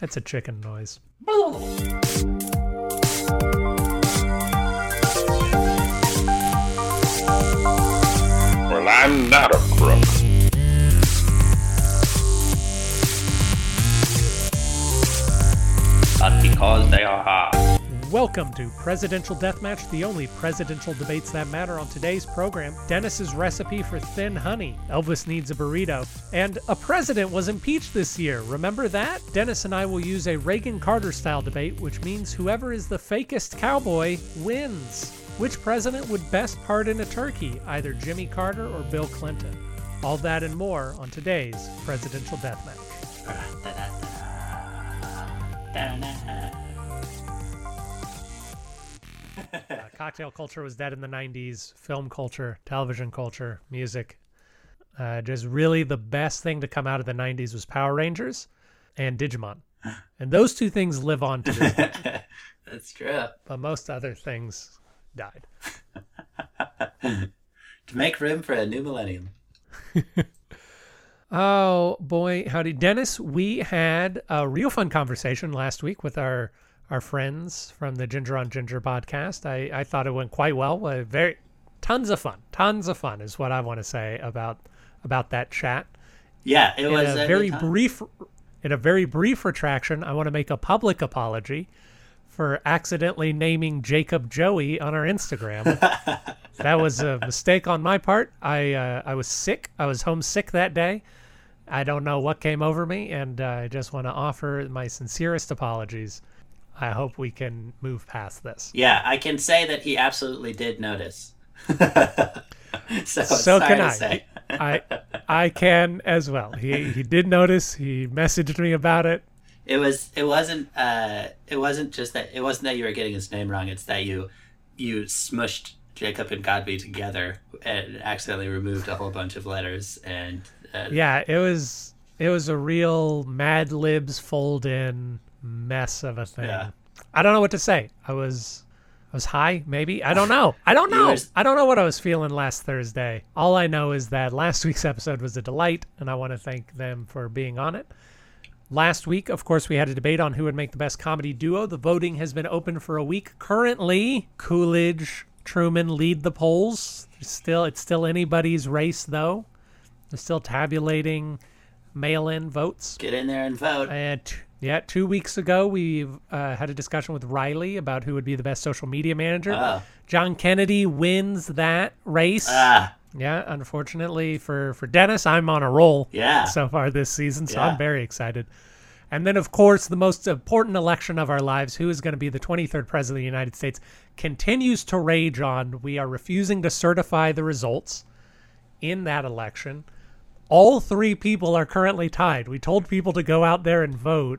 That's a chicken noise. Well, I'm not a crook. But because they are hard. Welcome to Presidential Deathmatch, the only presidential debates that matter. On today's program, Dennis's recipe for thin honey, Elvis needs a burrito, and a president was impeached this year. Remember that? Dennis and I will use a Reagan Carter style debate, which means whoever is the fakest cowboy wins. Which president would best pardon a turkey, either Jimmy Carter or Bill Clinton? All that and more on today's Presidential Deathmatch. Uh, cocktail culture was dead in the 90s film culture television culture music. Uh, just really the best thing to come out of the 90s was power rangers and digimon. And those two things live on to this day That's true. but most other things died. To make room for a new millennium. oh boy. Howdy dennis. We had a real fun conversation last week with our our friends from the ginger on ginger podcast. I i thought it went quite well. Uh, very tons of fun. Tons of fun is what i want to say about about that chat. Yeah, it in was a very brief in a very brief retraction i want to make a public apology for accidentally naming jacob joey on our instagram. That was a mistake on my part. I uh, i was sick. I was homesick that day. I don't know what came over me and uh, i just want to offer my sincerest apologies i hope we can move past this Yeah, I can say that he absolutely did notice. so so can I. say. I I can as well. He he did notice. He messaged me about it. It was. It wasn't. Uh, it wasn't just that. It wasn't that you were getting his name wrong. It's that you, you smushed Jacob and Godby together and accidentally removed a whole bunch of letters. And uh, Yeah, it was it was a real Mad Libs fold in mess of a thing. Yeah. I don't know what to say. I was I was high, maybe. I don't know. I don't know. I don't know what I was feeling last Thursday. All I know is that last week's episode was a delight, and I want to thank them for being on it. Last week, of course, we had a debate on who would make the best comedy duo. The voting has been open for a week. Currently, Coolidge, Truman lead the polls. Still, it's still anybody's race, though. They're still tabulating mail-in votes. get in there and vote. And yeah, two weeks ago, we uh, had a discussion with Riley about who would be the best social media manager. Oh. John Kennedy wins that race. Ah, yeah, unfortunately for for Dennis, I'm on a roll. Yeah. so far this season, so Yeah. I'm very excited. And then, of course, the most important election of our lives, who is going to be the 23rd president of the United States, continues to rage on. We are refusing to certify the results in that election. All three people are currently tied. We told people to go out there and vote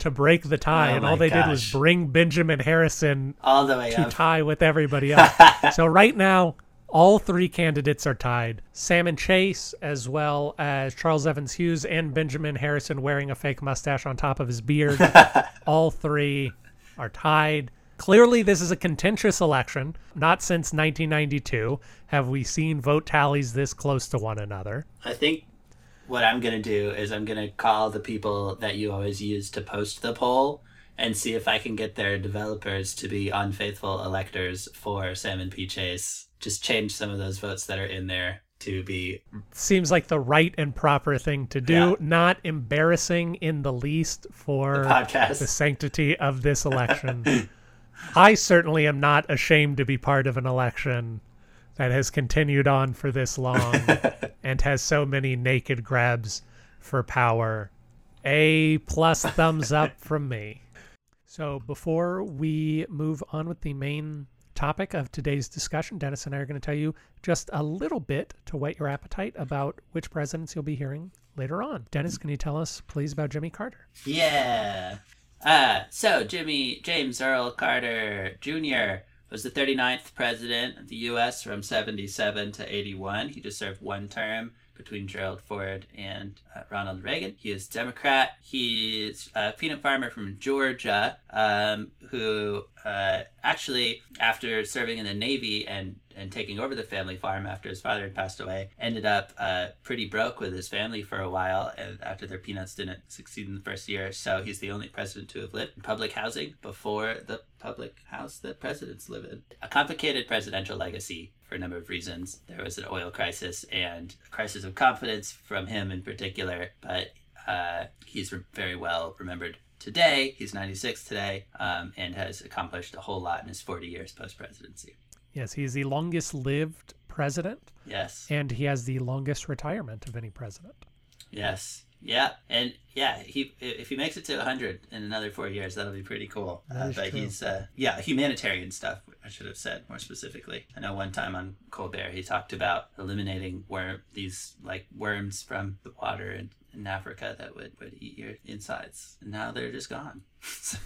to break the tie, Oh and all they did was bring Benjamin Harrison all the way to up. tie with everybody else. so right now, all three candidates are tied. Salmon Chase, as well as Charles Evans Hughes and Benjamin Harrison wearing a fake mustache on top of his beard. all three are tied. Clearly, this is a contentious election. Not since 1992 have we seen vote tallies this close to one another. I think what I'm gonna do is I'm gonna call the people that you always use to post the poll and see if I can get their developers to be unfaithful electors for Salmon P. Chase. Just change some of those votes that are in there to be Seems like the right and proper thing to do. Yeah. Not embarrassing in the least for podcast. the sanctity of this election. I certainly am not ashamed to be part of an election that has continued on for this long and has so many naked grabs for power. A plus thumbs up from me. So before we move on with the main topic of today's discussion, Dennis and I are going to tell you just a little bit to whet your appetite about which presidents you'll be hearing later on. Dennis, can you tell us, please, about Jimmy Carter? Yeah. Uh, so Jimmy James Earl Carter Jr. was the 39th president of the U.S. from 77 to 81. He just served one term between Gerald Ford and uh, Ronald Reagan. He is Democrat. He's a peanut farmer from Georgia um, who uh, actually, after serving in the Navy and, and taking over the family farm after his father had passed away, ended up uh, pretty broke with his family for a while and after their peanuts didn't succeed in the first year. So he's the only president to have lived in public housing before the public house that presidents live in. A complicated presidential legacy for a number of reasons. There was an oil crisis and a crisis of confidence from him in particular, but uh, he's very well remembered today. He's 96 today um, and has accomplished a whole lot in his 40 years post presidency. Yes, he's the longest lived president, Yes. and he has the longest retirement of any president. Yes. Yeah. And yeah, he if he makes it to 100 in another four years, that'll be pretty cool. Uh, but true. he's, uh, yeah, humanitarian stuff, I should have said more specifically. I know one time on Colbert, he talked about eliminating worm, these like worms from the water in, in Africa that would, would eat your insides. And now they're just gone. so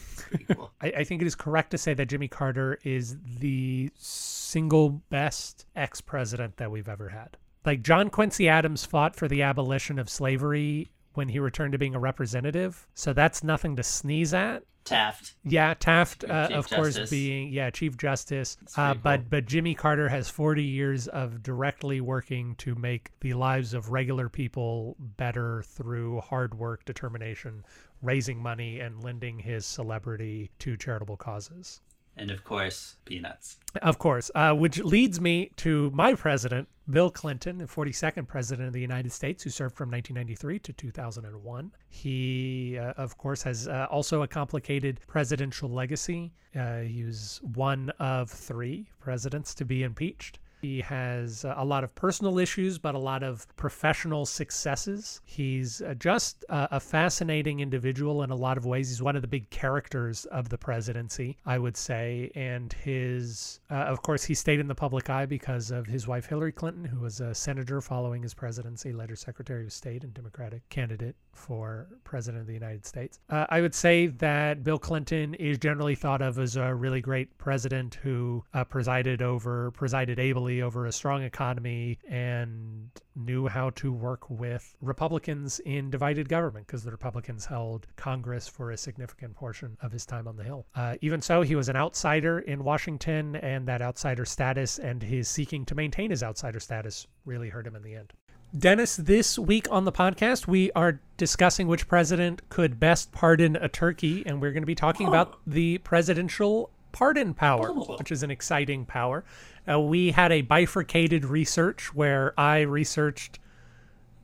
cool. I, I think it is correct to say that Jimmy Carter is the single best ex president that we've ever had. Like John Quincy Adams fought for the abolition of slavery when he returned to being a representative. So that's nothing to sneeze at. Taft. Yeah, Taft, uh, of course, being yeah Chief Justice, uh, but cool. but Jimmy Carter has forty years of directly working to make the lives of regular people better through hard work, determination, raising money, and lending his celebrity to charitable causes. And of course, peanuts. Of course, uh, which leads me to my president, Bill Clinton, the 42nd president of the United States, who served from 1993 to 2001. He, uh, of course, has uh, also a complicated presidential legacy. Uh, he was one of three presidents to be impeached. He has a lot of personal issues, but a lot of professional successes. He's uh, just a fascinating individual in a lot of ways. He's one of the big characters of the presidency, I would say. And his, uh, of course, he stayed in the public eye because of his wife, Hillary Clinton, who was a senator following his presidency, later Secretary of State and Democratic candidate for President of the United States. Uh, I would say that Bill Clinton is generally thought of as a really great president who uh, presided over, presided ably over a strong economy and knew how to work with Republicans in divided government because the Republicans held Congress for a significant portion of his time on the Hill. Uh, even so, he was an outsider in Washington, and that outsider status and his seeking to maintain his outsider status really hurt him in the end. Dennis, this week on the podcast, we are discussing which president could best pardon a turkey, and we're going to be talking about the presidential pardon power, which is an exciting power. Uh, we had a bifurcated research where I researched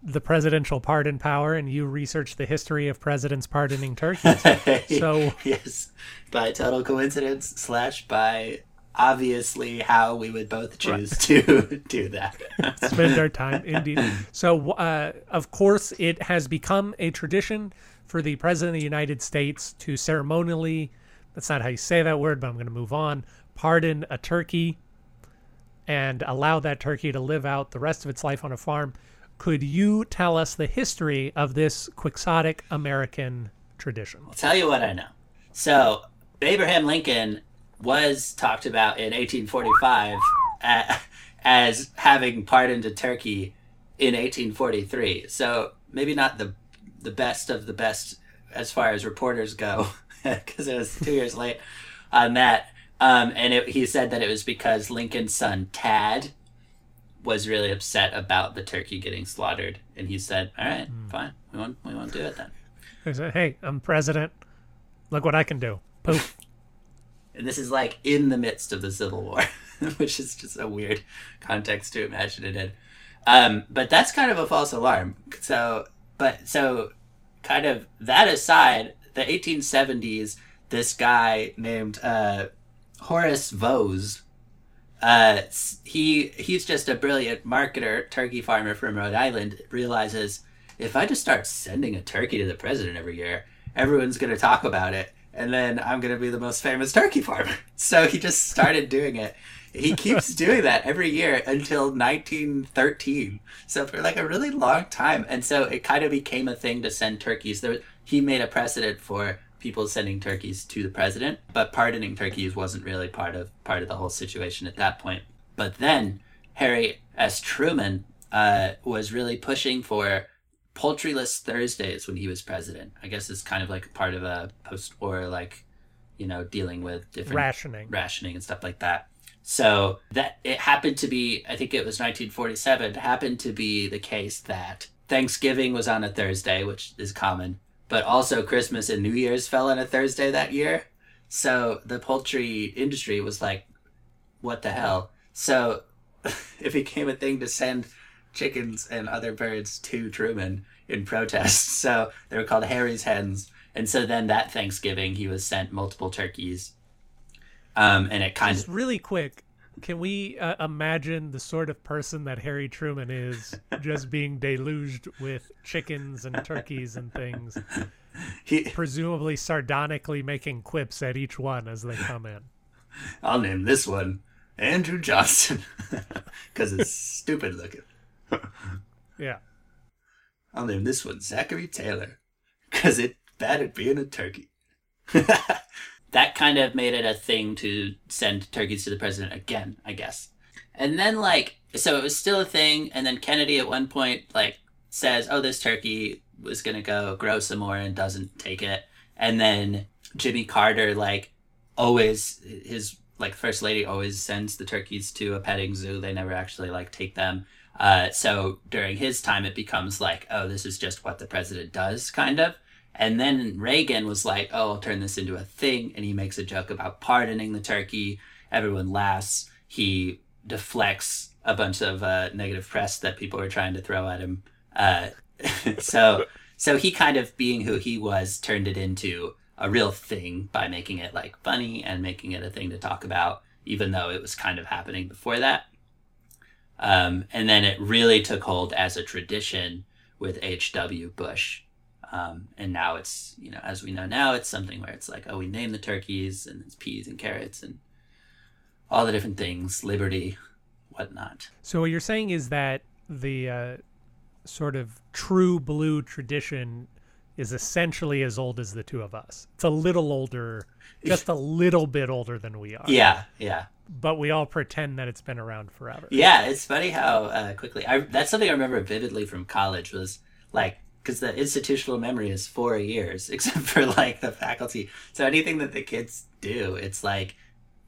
the presidential pardon power, and you researched the history of presidents pardoning turkeys. So- yes, by total coincidence slash by obviously how we would both choose to do that. spend our time indeed so uh, of course it has become a tradition for the president of the united states to ceremonially that's not how you say that word but i'm going to move on pardon a turkey and allow that turkey to live out the rest of its life on a farm could you tell us the history of this quixotic american tradition I'll tell you what I know. So, Abraham Lincoln was talked about in 1845 a- as having pardoned a turkey in 1843. So, maybe not the the best of the best as far as reporters go, because it was two years late on that. Um, and it, he said that it was because Lincoln's son Tad was really upset about the turkey getting slaughtered, and he said, "All right, fine, we won't we won't do it then." He said, hey i'm president look what i can do poof And this is like in the midst of the Civil War, which is just a weird context to imagine it in. Um, but that's kind of a false alarm. So, but so kind of that aside, the 1870s, this guy named uh, Horace Vose, uh, he he's just a brilliant marketer, turkey farmer from Rhode Island. Realizes if I just start sending a turkey to the president every year, everyone's going to talk about it, and then I'm going to be the most famous turkey farmer. So he just started doing it. He keeps doing that every year until 1913. So for like a really long time, and so it kind of became a thing to send turkeys. There, he made a precedent for people sending turkeys to the president, but pardoning turkeys wasn't really part of part of the whole situation at that point. But then Harry S. Truman uh, was really pushing for poultryless Thursdays when he was president. I guess it's kind of like part of a post-war like you know, dealing with different Rationing. rationing and stuff like that. So that it happened to be, I think it was 1947, happened to be the case that Thanksgiving was on a Thursday, which is common, but also Christmas and New Year's fell on a Thursday that year. So the poultry industry was like, what the hell? So it became a thing to send chickens and other birds to Truman in protest. So they were called Harry's hens. And so then that Thanksgiving, he was sent multiple turkeys. Um, and it kind Just of really quick, can we uh, imagine the sort of person that Harry Truman is, just being deluged with chickens and turkeys and things, he, presumably sardonically making quips at each one as they come in? I'll name this one Andrew Johnson because it's stupid looking. Yeah. I'll name this one Zachary Taylor because it's bad at being a turkey. that kind of made it a thing to send turkeys to the president again, I guess. And then, like, so it was still a thing. And then Kennedy at one point, like, says, oh, this turkey was going to go grow some more and doesn't take it. And then Jimmy Carter, like, always, his, like, first lady always sends the turkeys to a petting zoo. They never actually, like, take them. Uh, so during his time, it becomes like, oh, this is just what the president does, kind of. And then Reagan was like, oh, I'll turn this into a thing. And he makes a joke about pardoning the turkey. Everyone laughs. He deflects a bunch of uh, negative press that people were trying to throw at him. Uh, so, so he kind of being who he was turned it into a real thing by making it like funny and making it a thing to talk about, even though it was kind of happening before that. Um, and then it really took hold as a tradition with H.W. Bush. Um, and now it's, you know, as we know now, it's something where it's like, oh, we name the turkeys and it's peas and carrots and all the different things, liberty, whatnot. So what you're saying is that the uh, sort of true blue tradition is essentially as old as the two of us. It's a little older, just a little bit older than we are. Yeah, yeah. But we all pretend that it's been around forever. Yeah, it's funny how uh, quickly. I, that's something I remember vividly from college was like, because the institutional memory is four years, except for like the faculty. So anything that the kids do, it's like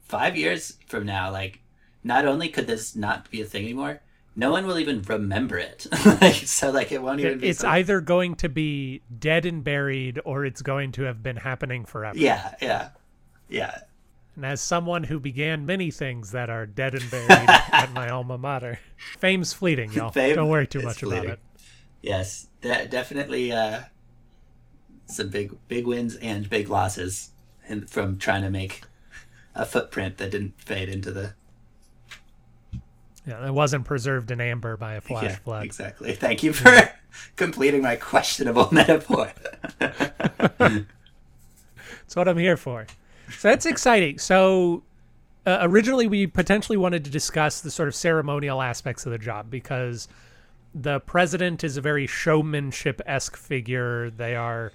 five years from now, like, not only could this not be a thing anymore, no one will even remember it. like, so like it won't even. Be It's something- either going to be dead and buried or it's going to have been happening forever. Yeah, yeah, yeah. And as someone who began many things that are dead and buried at my alma mater, fame's fleeting, y'all. Fame Don't worry too much about it. Yes, de- definitely. Uh, some big big wins and big losses, in, from trying to make a footprint that didn't fade into the Yeah, it wasn't preserved in amber by a flash yeah, flood. Exactly. Thank you for completing my questionable metaphor. That's what I'm here for. So that's exciting. So uh, originally we potentially wanted to discuss the sort of ceremonial aspects of the job because the president is a very showmanship esque figure. They are,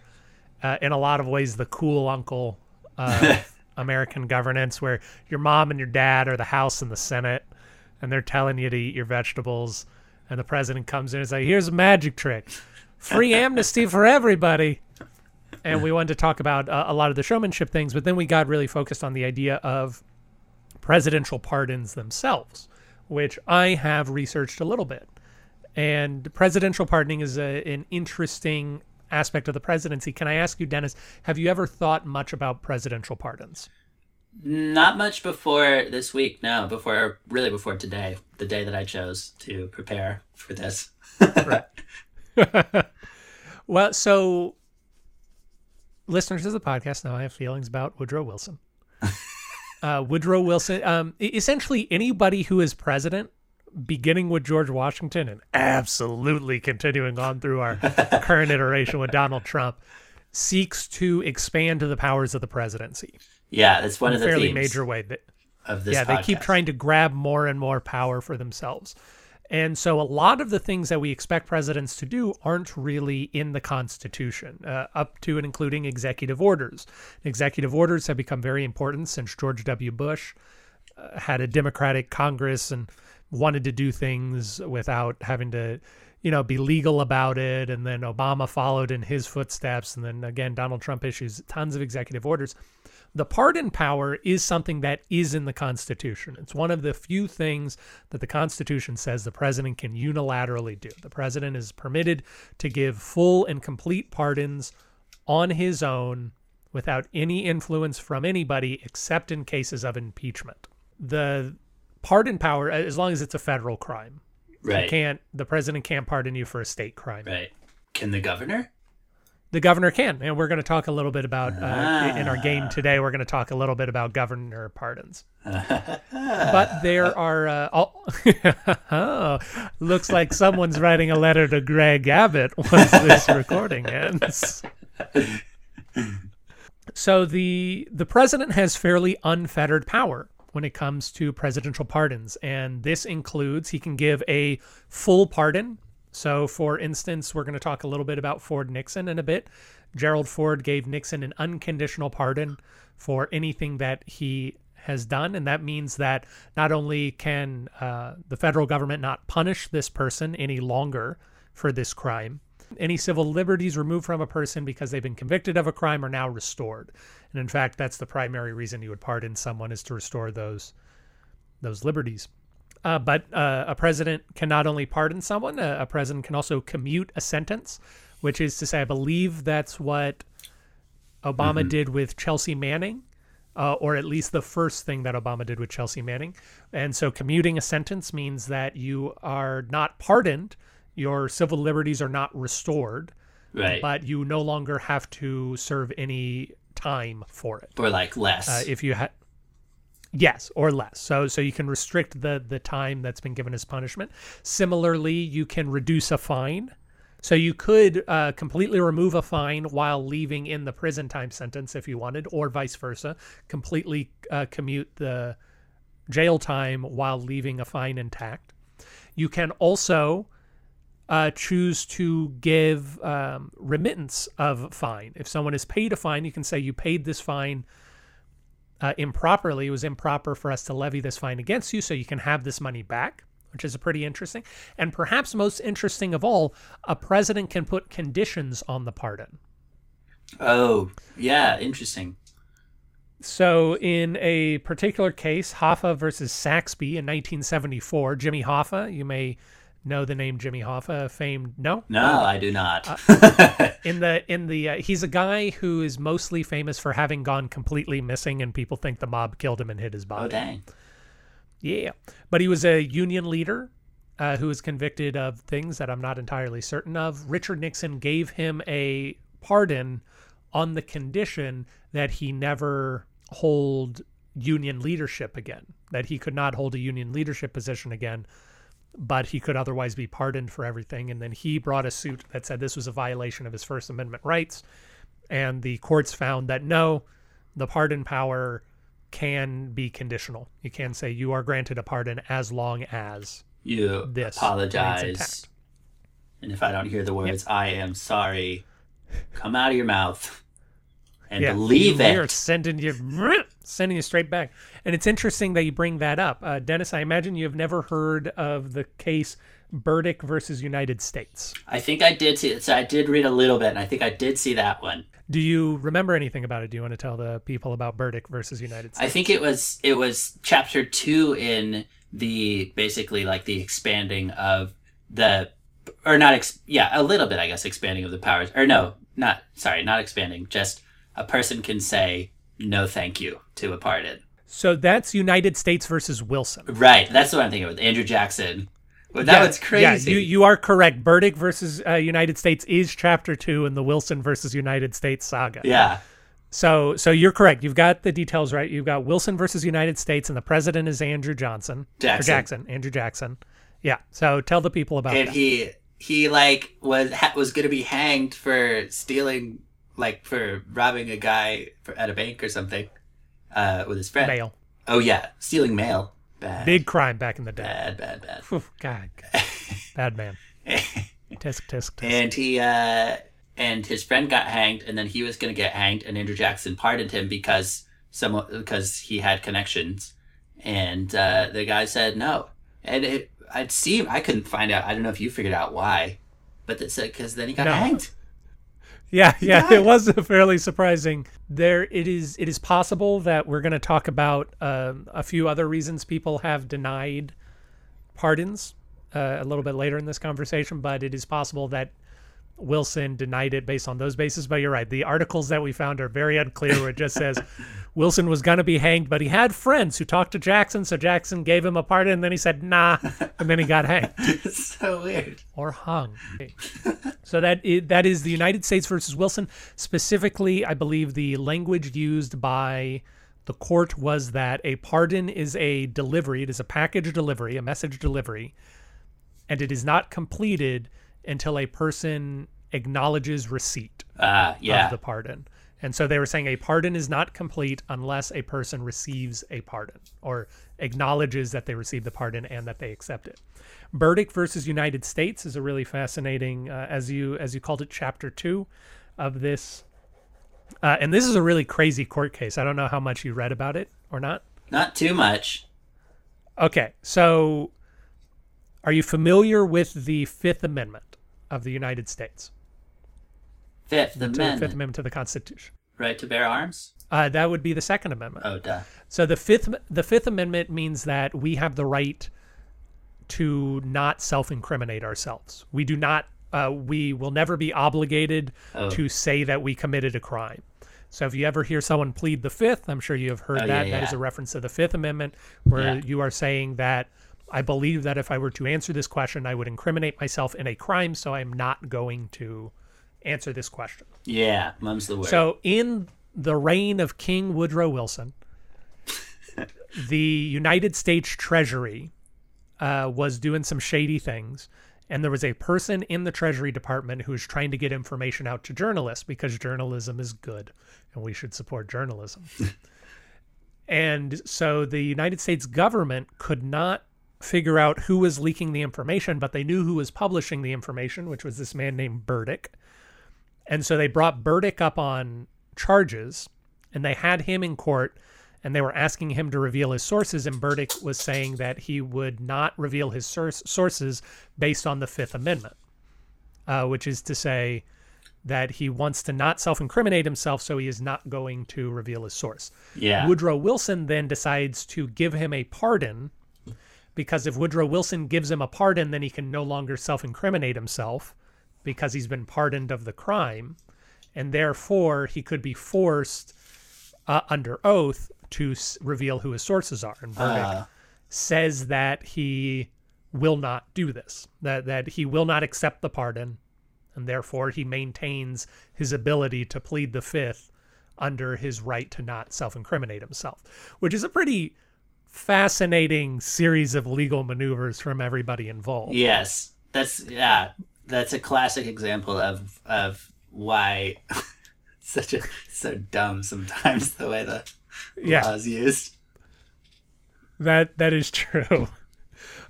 uh, in a lot of ways, the cool uncle of American governance, where your mom and your dad are the House and the Senate, and they're telling you to eat your vegetables. And the president comes in and says, "Here's a magic trick, free amnesty for everybody." and we wanted to talk about uh, a lot of the showmanship things, but then we got really focused on the idea of presidential pardons themselves, which I have researched a little bit. And presidential pardoning is a, an interesting aspect of the presidency. Can I ask you, Dennis, have you ever thought much about presidential pardons? Not much before this week. No, before really before today, the day that I chose to prepare for this. Right. well, so listeners of the podcast know I have feelings about Woodrow Wilson. uh, Woodrow Wilson, um, essentially anybody who is president, beginning with George Washington and absolutely continuing on through our current iteration with Donald Trump, seeks to expand to the powers of the presidency Yeah, that's one of a the fairly major way. That of this. yeah, they keep trying to grab more and more power for themselves. And so a lot of the things that we expect presidents to do aren't really in the Constitution, uh, up to and including executive orders. Executive orders have become very important since George W. Bush uh, had a Democratic Congress and wanted to do things without having to you know, be legal about it. And then Obama followed in his footsteps. And then again, Donald Trump issues tons of executive orders. The pardon power is something that is in the Constitution. It's one of the few things that the Constitution says the president can unilaterally do. The president is permitted to give full and complete pardons on his own without any influence from anybody except in cases of impeachment. The pardon power, as long as it's a federal crime, Right. you can't. The president can't pardon you for a state crime. Right. Can the governor? The governor can, and we're going to talk a little bit about uh, in our Ah. game today. We're going to talk a little bit about governor pardons. but there are uh, all, oh, looks like someone's writing a letter to Greg Abbott once this recording ends. So the the president has fairly unfettered power when it comes to presidential pardons, and this includes he can give a full pardon. So, for instance, we're going to talk a little bit about Ford Nixon in a bit. Gerald Ford gave Nixon an unconditional pardon for anything that he has done, and that means that not only can uh, the federal government not punish this person any longer for this crime, any civil liberties removed from a person because they've been convicted of a crime are now restored. And in fact, that's the primary reason you would pardon someone is to restore those those liberties. Uh, but uh, a president can not only pardon someone, a, a president can also commute a sentence, which is to say, I believe that's what Obama did with Chelsea Manning, uh, or at least the first thing that Obama did with Chelsea Manning. And so commuting a sentence means that you are not pardoned, your civil liberties are not restored, Right. but you no longer have to serve any time for it or like less. uh, if you had yes or less. So so you can restrict the the time that's been given as punishment. Similarly you can reduce a fine. So you could uh, completely remove a fine while leaving in the prison time sentence if you wanted or vice versa. Completely uh, commute the jail time while leaving a fine intact. You can also uh, choose to give um, remittance of fine. If someone is paid a fine, you can say you paid this fine uh, improperly. It was improper for us to levy this fine against you, so you can have this money back, which is a pretty interesting. And perhaps most interesting of all, a president can put conditions on the pardon. oh, yeah, interesting. So, in a particular case, Hoffa versus Saxbe in 1974, Jimmy Hoffa, you may know the name Jimmy Hoffa, famed no, No, I do not. Uh, in the in the uh, he's a guy who is mostly famous for having gone completely missing, and people think the mob killed him and hid his body. oh, dang. Yeah, but he was a union leader uh, who was convicted of things that I'm not entirely certain of. Richard Nixon gave him a pardon on the condition that he never hold union leadership again, that he could not hold a union leadership position again, but he could otherwise be pardoned for everything. And then he brought a suit that said this was a violation of his First Amendment rights. And the courts found that no, the pardon power can be conditional. You can say you are granted a pardon as long as You this apologize. And if I don't hear the words, I am sorry, come out of your mouth and believe you- We are sending you sending you straight back. And it's interesting that you bring that up, uh, Dennis. I imagine you have never heard of the case Burdick versus United States. I think I did see it. So I did read a little bit, and I think I did see that one. Do you remember anything about it? Do you want to tell the people about Burdick versus United States? I think it was it was chapter two in the basically like the expanding of the or not ex, yeah a little bit I guess expanding of the powers or no not sorry not expanding just a person can say no thank you to a pardon so that's United States versus Wilson. right that's what I'm thinking with Andrew Jackson well, that Yeah, was crazy Yeah, you, you are correct. Burdick versus uh, United States is chapter two in the Wilson versus United States saga. yeah So, so you're correct. You've got the details right. You've got Wilson versus United States, and the president is Andrew Johnson. Jackson. Jackson. Andrew Jackson. Yeah. So tell the people about and that. he he like was was gonna be hanged for stealing like for robbing a guy for, at a bank or something uh with his friend Mail. oh yeah stealing mail bad Big crime back in the day. bad bad bad God. Bad man. Tisk, tisk, tisk. and he uh and his friend got hanged and then he was gonna get hanged and andrew jackson pardoned him because someone because he had connections and uh the guy said no and it I'd see. I couldn't find out. I don't know if you figured out why, but that's because then he got No. hanged. Yeah, yeah, it was fairly surprising. There, it is. It is possible that we're going to talk about um, a few other reasons people have denied pardons uh, a little bit later in this conversation, but it is possible that Wilson denied it based on those bases. But you're right; the articles that we found are very unclear. Where it just says Wilson was going to be hanged, but he had friends who talked to Jackson, so Jackson gave him a pardon, and then he said nah, and then he got hanged so weird. or hung. so that that is the United States versus Wilson. Specifically, I believe the language used by the court was that a pardon is a delivery. It is a package delivery, a message delivery, and it is not completed until a person acknowledges receipt Ah, yeah. of the pardon. And so they were saying a pardon is not complete unless a person receives a pardon or acknowledges that they received the pardon and that they accept it. Burdick versus United States is a really fascinating, uh, as you as you called it, chapter two of this. Uh, and this is a really crazy court case. I don't know how much you read about it or not. Not too much. Okay, so are you familiar with the Fifth Amendment of the United States? Fifth the Amendment. Fifth Amendment to the Constitution. Right to bear arms. Uh, that would be the Second Amendment. Oh, duh. So the fifth the Fifth Amendment means that we have the right to not self-incriminate ourselves. We do not. Uh, we will never be obligated Oh. to say that we committed a crime. So if you ever hear someone plead the Fifth, I'm sure you have heard Oh, that. yeah, That is a reference to the Fifth Amendment, where Yeah. you are saying that I believe that if I were to answer this question, I would incriminate myself in a crime. So I'm not going to answer this question. Yeah, mum's the word. So, in the reign of King Woodrow Wilson, the United States Treasury uh, was doing some shady things, and there was a person in the Treasury Department who was trying to get information out to journalists because journalism is good, and we should support journalism. and so, the United States government could not figure out who was leaking the information, but they knew who was publishing the information, which was this man named Burdick. And so they brought Burdick up on charges and they had him in court and they were asking him to reveal his sources. And Burdick was saying that he would not reveal his source, sources based on the Fifth Amendment, uh, which is to say that he wants to not self incriminate himself, so he is not going to reveal his source. yeah. Woodrow Wilson then decides to give him a pardon because if Woodrow Wilson gives him a pardon, then he can no longer self incriminate himself because he's been pardoned of the crime. And therefore, he could be forced uh, under oath to s- reveal who his sources are. And Burdick Uh, says that he will not do this, that, that he will not accept the pardon, and therefore he maintains his ability to plead the fifth under his right to not self incriminate himself, which is a pretty fascinating series of legal maneuvers from everybody involved. yes. That's yeah. That's a classic example of of why such a so dumb sometimes the way the Yeah. law is used. That that is true.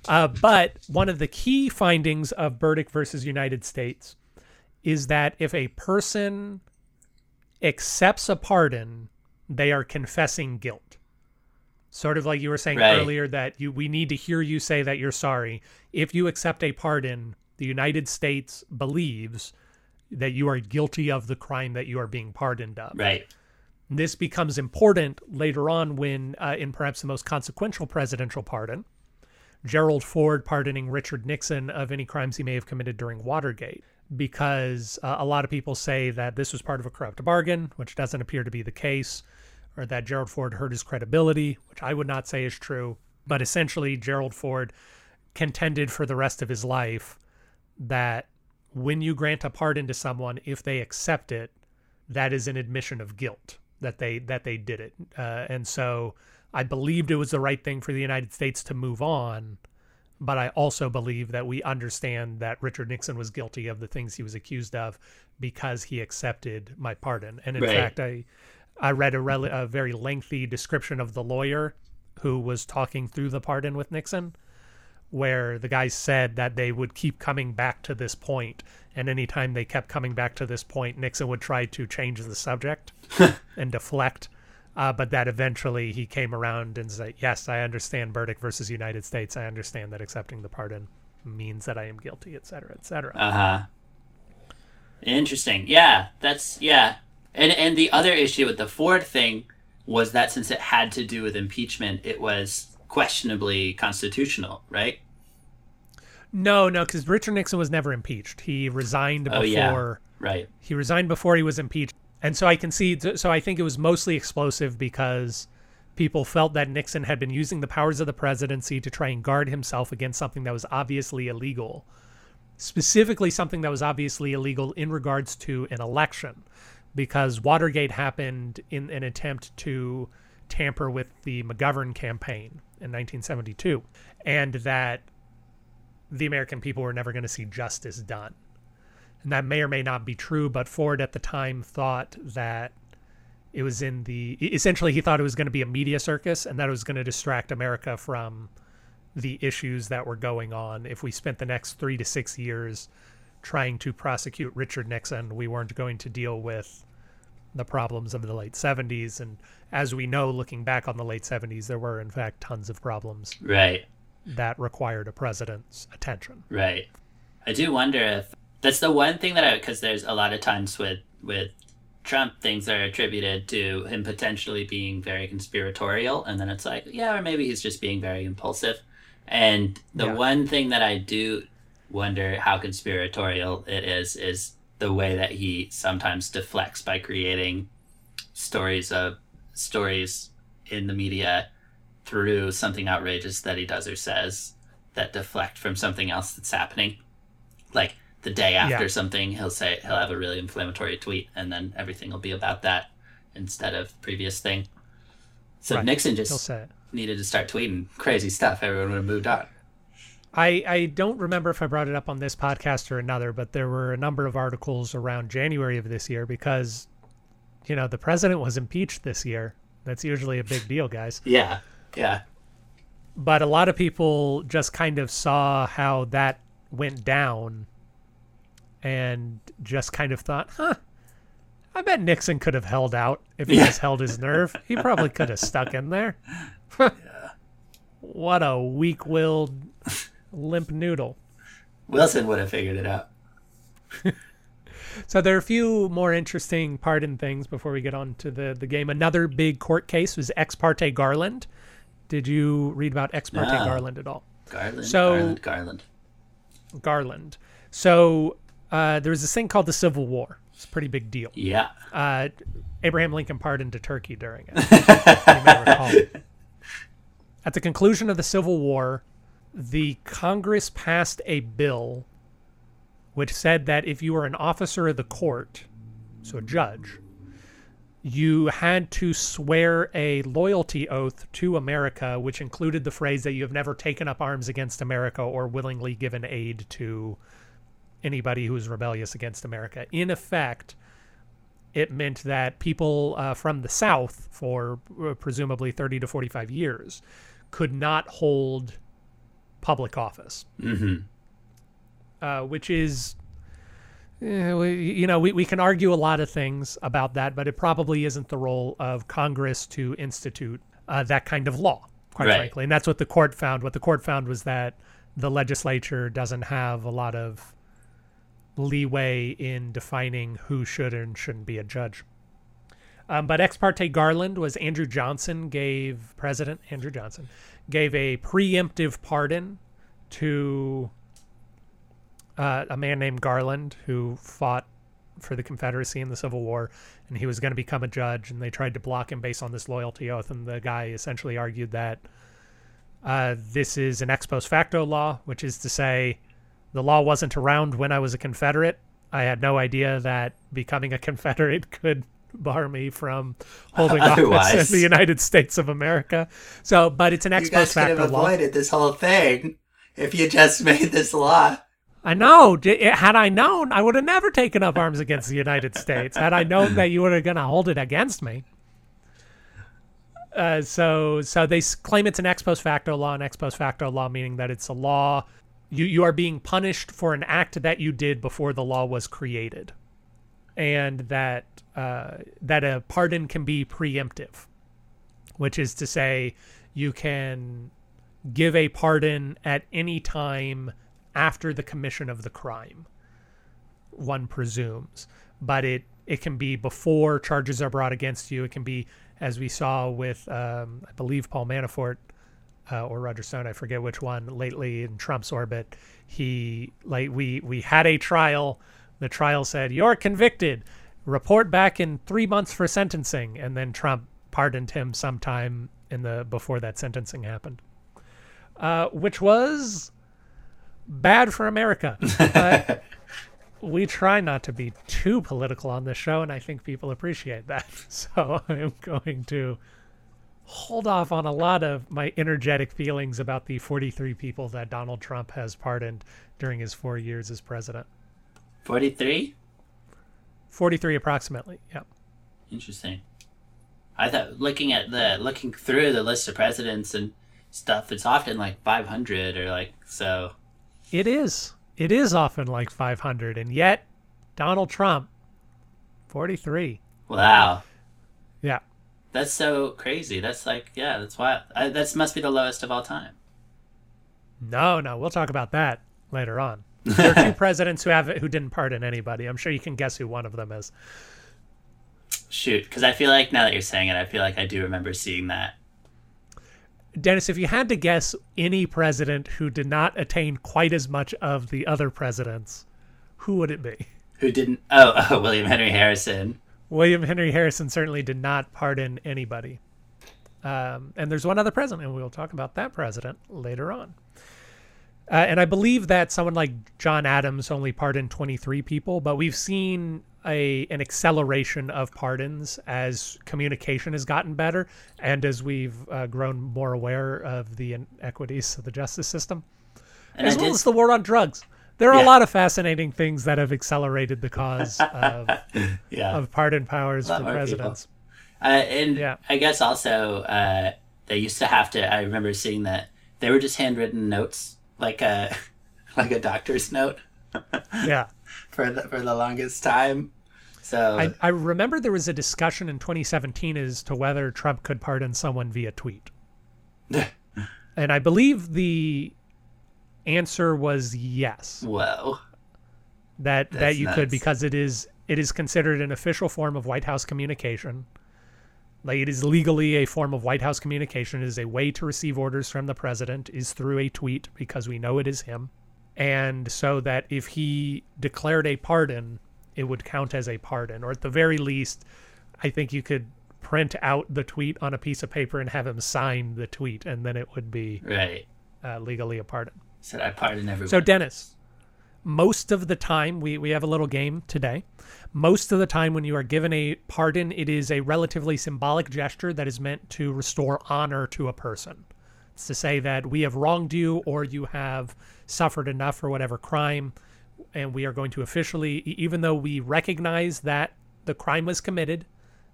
Uh, but one of the key findings of Burdick versus United States is that if a person accepts a pardon, they are confessing guilt. Sort of like you were saying Right. earlier that you we need to hear you say that you're sorry. If you accept a pardon, the United States believes that you are guilty of the crime that you are being pardoned of. Right. This becomes important later on when, uh, in perhaps the most consequential presidential pardon, Gerald Ford pardoning Richard Nixon of any crimes he may have committed during Watergate. Because uh, a lot of people say that this was part of a corrupt bargain, which doesn't appear to be the case, or that Gerald Ford hurt his credibility, which I would not say is true. But essentially, Gerald Ford contended for the rest of his life that when you grant a pardon to someone, if they accept it, that is an admission of guilt that they that they did it uh, and so i believed it was the right thing for the united states to move on but i also believe that we understand that richard nixon was guilty of the things he was accused of because he accepted my pardon and in Right. fact i i read a, rel- a very lengthy description of the lawyer who was talking through the pardon with nixon where the guy said that they would keep coming back to this point and anytime they kept coming back to this point nixon would try to change the subject and deflect Uh, but that eventually he came around and said, "Yes, I understand Burdick versus United States. I understand that accepting the pardon means that I am guilty, et cetera, et cetera." Uh huh. Interesting. Yeah, that's yeah. And and the other issue with the Ford thing was that since it had to do with impeachment, it was questionably constitutional, right? No, no, because Richard Nixon was never impeached. He resigned before. Oh, yeah. Right. He resigned before he was impeached, and so I can see. So I think it was mostly explosive because people felt that Nixon had been using the powers of the presidency to try and guard himself against something that was obviously illegal, specifically something that was obviously illegal in regards to an election, because Watergate happened in an attempt to tamper with the McGovern campaign in 1972, and that the American people were never going to see justice done. And that may or may not be true, but Ford at the time thought that it was in the essentially he thought it was going to be a media circus and that it was going to distract America from the issues that were going on. If we spent the next three to six years trying to prosecute Richard Nixon, we weren't going to deal with the problems of the late 70s. And as we know, looking back on the late 70s, there were, in fact, tons of problems Right. that required a president's attention. Right. I do wonder if that's the one thing that I because there's a lot of times with with Trump things are attributed to him potentially being very conspiratorial, and then it's like, yeah, or maybe he's just being very impulsive. And the Yeah. one thing that I do wonder how conspiratorial it is is the way that he sometimes deflects by creating stories of stories in the media through something outrageous that he does or says that deflect from something else that's happening. Like the day after Yeah. something, he'll say he'll have a really inflammatory tweet, and then everything will be about that instead of previous thing. So Right. Nixon just needed to start tweeting crazy stuff. Everyone would have moved on. I, I don't remember if I brought it up on this podcast or another, but there were a number of articles around January of this year because, you know, the president was impeached this year. That's usually a big deal, guys. Yeah, yeah, But a lot of people just kind of saw how that went down and just kind of thought, huh, I bet Nixon could have held out if he Yeah. just held his nerve. He probably could have stuck in there. yeah. What a weak willed limp noodle. Wilson would have figured it out. So there are a few more interesting pardon things before we get on to the, the game. Another big court case was Ex parte Garland. Did you read about Ex parte No. Garland at all? Garland, So- Garland, Garland. Garland. So uh, there was this thing called the Civil War. It's a pretty big deal. Yeah, Uh, Abraham Lincoln pardoned a turkey during it. you may recall. At the conclusion of the Civil War, the Congress passed a bill which said that if you were an officer of the court, so a judge, you had to swear a loyalty oath to America, which included the phrase that you have never taken up arms against America or willingly given aid to anybody who is rebellious against America. In effect, it meant that people uh, from the South, for uh, presumably 30 to 45 years, could not hold public office, hmm uh, which is, eh, we, you know, we, we can argue a lot of things about that, but it probably isn't the role of Congress to institute uh, that kind of law, quite Right. frankly. And that's what the court found. What the court found was that the legislature doesn't have a lot of leeway in defining who should and shouldn't be a judge. Um, but ex parte Garland was Andrew Johnson gave President Andrew Johnson gave a preemptive pardon to uh, a man named Garland who fought for the Confederacy in the Civil War, and he was going to become a judge, and they tried to block him based on this loyalty oath, and the guy essentially argued that uh, this is an ex post facto law, which is to say, the law wasn't around when I was a Confederate. I had no idea that becoming a Confederate could bar me from holding office in the United States of America. So, but it's an ex You guys post could have facto law. avoided this whole thing if you just made this law. I know. Had I known, I would have never taken up arms against the United States. Had I known that you were going to hold it against me. Uh, so, so they claim it's an ex post facto law. An ex post facto law meaning that it's a law. You you are being punished for an act that you did before the law was created, and that uh, that a pardon can be preemptive. which is to say you can give a pardon at any time after the commission of the crime one presumes. But it it can be before charges are brought against you. It can be as we saw with um, i believe paul manafort uh, or roger stone i forget which one lately in trump's orbit he like we we had a trial. The trial said you're convicted report back in three months for sentencing and then trump pardoned him sometime in the before that sentencing happened uh, which was bad for America. But we try not to be too political on this show, and I think people appreciate that. So I'm going to hold off on a lot of my energetic feelings about the 43 people that Donald Trump has pardoned during his four years as president. 43? 43 approximately, yeah. Interesting. I thought looking at the looking through the list of presidents and stuff, it's often like 500 or like so. It is. It is often like 500, and yet Donald Trump, 43. Wow, Yeah. that's so crazy. That's like yeah, that's wild. I, that must be the lowest of all time. No, no, we'll talk about that later on. There are two presidents who have who didn't pardon anybody. I'm sure you can guess who one of them is. Shoot, because I feel like now that you're saying it, I feel like I do remember seeing that. Dennis, if you had to guess any president who did not attain quite as much of the other presidents, who would it be? Who didn't? Oh, oh William Henry Harrison. William Henry Harrison certainly did not pardon anybody. Um, and there's one other president, and we'll talk about that president later on. Uh, and I believe that someone like John Adams only pardoned 23 people, but we've seen a an acceleration of pardons as communication has gotten better and as we've uh, grown more aware of the inequities of the justice system, And as I well as the war on drugs. There are Yeah. a lot of fascinating things that have accelerated the cause of, yeah. of pardon powers for presidents. Uh, and Yeah. I guess also uh, they used to have to. I remember seeing that they were just handwritten notes, like a like a doctor's note Yeah. for the, for the longest time. So I, I remember there was a discussion in 2017 as to whether Trump could pardon someone via tweet. and I believe the answer was yes, whoa, that that That's you could because it is it is considered an official form of White House communication. Like it is legally a form of White House communication. It is a way to receive orders from the president is through a tweet because we know it is him. And so that if he declared a pardon, it would count as a pardon, or at the very least, I think you could print out the tweet on a piece of paper and have him sign the tweet, and then it would be right. uh, legally a pardon. Said I pardon everyone. So, Dennis, most of the time, we, we have a little game today. Most of the time, when you are given a pardon, it is a relatively symbolic gesture that is meant to restore honor to a person. It's to say that we have wronged you or you have suffered enough for whatever crime, and we are going to officially, even though we recognize that the crime was committed,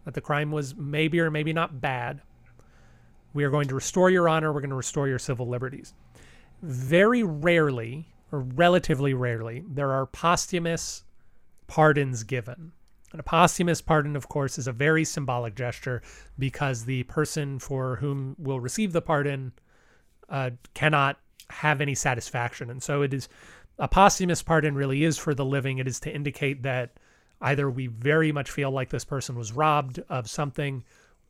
that the crime was maybe or maybe not bad, we are going to restore your honor, we're going to restore your civil liberties very rarely, or relatively rarely, there are posthumous pardons given. And a posthumous pardon, of course, is a very symbolic gesture because the person for whom will receive the pardon uh, cannot have any satisfaction. And so it is a posthumous pardon really is for the living. It is to indicate that either we very much feel like this person was robbed of something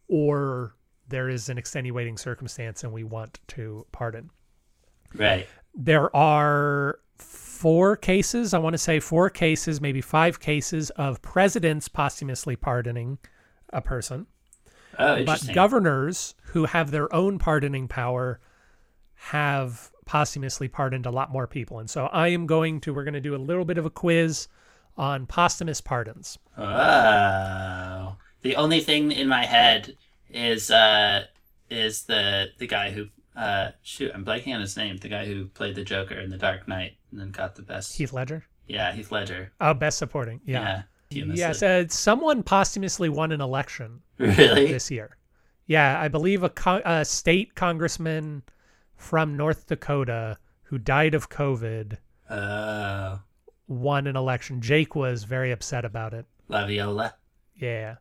or there is an extenuating circumstance and we want to pardon right. There are four cases i want to say four cases maybe five cases of presidents posthumously pardoning a person. Oh, but governors who have their own pardoning power have posthumously pardoned a lot more people. And so i am going to we're going to do a little bit of a quiz on posthumous pardons. Oh. The only thing in my head is uh is the the guy who uh shoot I'm blanking on his name the guy who played the Joker in The Dark Knight and then got the best heath ledger yeah Heath Ledger oh best supporting yeah, yeah, yes uh, someone posthumously won an election really this year. Yeah, I believe a, co a state congressman from North Dakota who died of COVID oh won an election. Jake was very upset about it. La Viola Yeah.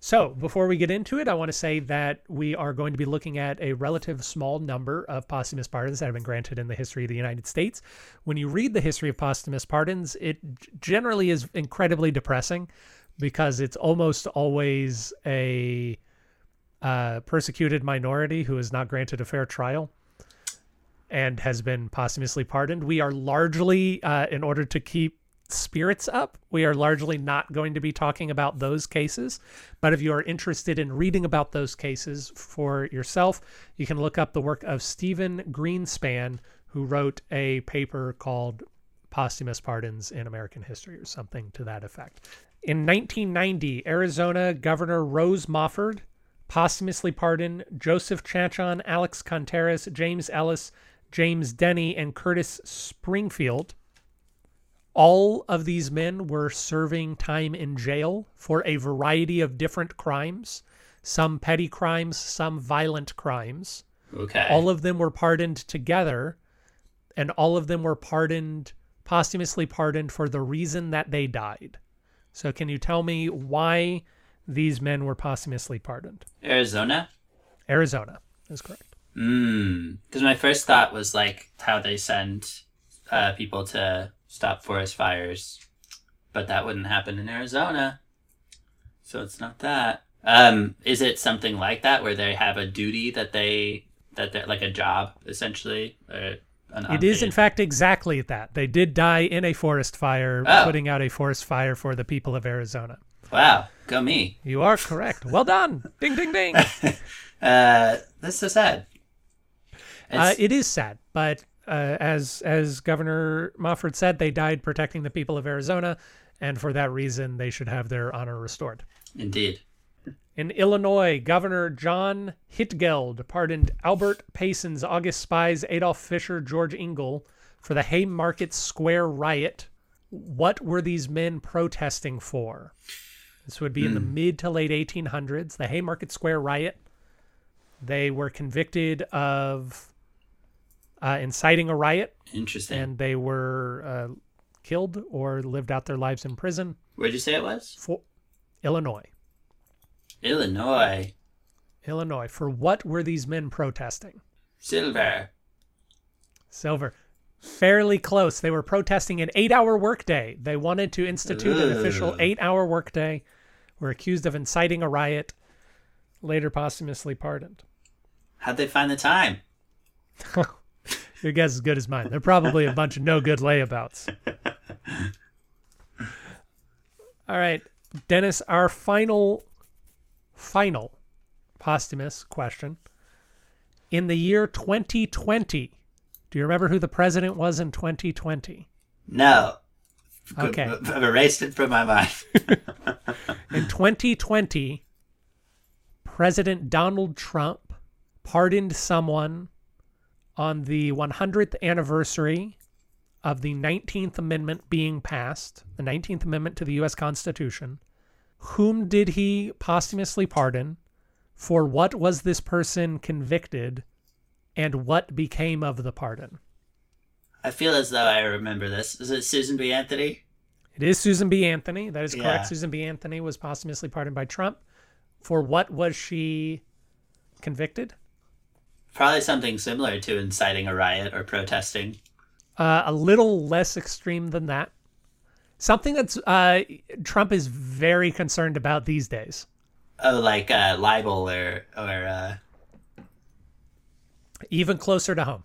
So, before we get into it, I want to say that we are going to be looking at a relative small number of posthumous pardons that have been granted in the history of the United States. When you read the history of posthumous pardons, it generally is incredibly depressing because it's almost always a uh, persecuted minority who is not granted a fair trial and has been posthumously pardoned. We are largely, uh, in order to keep spirits up. We are largely not going to be talking about those cases, but if you are interested in reading about those cases for yourself, you can look up the work of Stephen Greenspan, who wrote a paper called Posthumous Pardons in American History or something to that effect. In 1990, Arizona Governor Rose Mofford posthumously pardoned Joseph Chacon, Alex Contreras, James Ellis, James Denny, and Curtis Springfield all of these men were serving time in jail for a variety of different crimes, some petty crimes, some violent crimes. Okay. All of them were pardoned together, and all of them were pardoned, posthumously pardoned for the reason that they died. So, can you tell me why these men were posthumously pardoned? Arizona? Arizona is correct. Mm. Because my first thought was like how they send uh, people to stop forest fires, but that wouldn't happen in Arizona. So it's not that. Um, is it something like that where they have a duty that they that they're like a job essentially? It is, in fact, exactly that. They did die in a forest fire, Oh. putting out a forest fire for the people of Arizona. Wow, go me. You are correct. Well done. ding, ding, ding. Uh, that's so sad. Uh, it is sad, but uh, as as Governor Mofford said, they died protecting the people of Arizona, and for that reason, they should have their honor restored. indeed. In Illinois, Governor John Altgeld pardoned Albert Parsons, August Spies, Adolf Fischer, George Engel for the Haymarket Square riot. What were these men protesting for? This would be in the mid to late 1800s, the Haymarket Square riot. They were convicted of uh, inciting a riot, Interesting. and they were uh, killed or lived out their lives in prison. Where'd you say it was? For Illinois, Illinois. Illinois. For what were these men protesting? Silver. Silver. Fairly close. They were protesting an eight-hour workday. They wanted to institute an official eight-hour workday. Were accused of inciting a riot. Later posthumously pardoned. How'd they find the time? Your guess is as good as mine. They're probably a bunch of no good layabouts. All right, Dennis, our final, final posthumous question. In the year 2020, do you remember who the president was in 2020? No. Okay. I've erased it from my mind. In 2020, President Donald Trump pardoned someone on the 100th anniversary of the 19th Amendment being passed, the 19th Amendment to the U.S. Constitution. Whom did he posthumously pardon? For what was this person convicted? And what became of the pardon? I feel as though I remember this. Is it Susan B. Anthony? It is Susan B. Anthony. That is Yeah. correct. Susan B. Anthony was posthumously pardoned by Trump. For what was she convicted? Probably something similar to inciting a riot or protesting. Uh, a little less extreme than that. Something that's uh, Trump is very concerned about these days. Oh, like uh, libel or or uh, Even closer to home.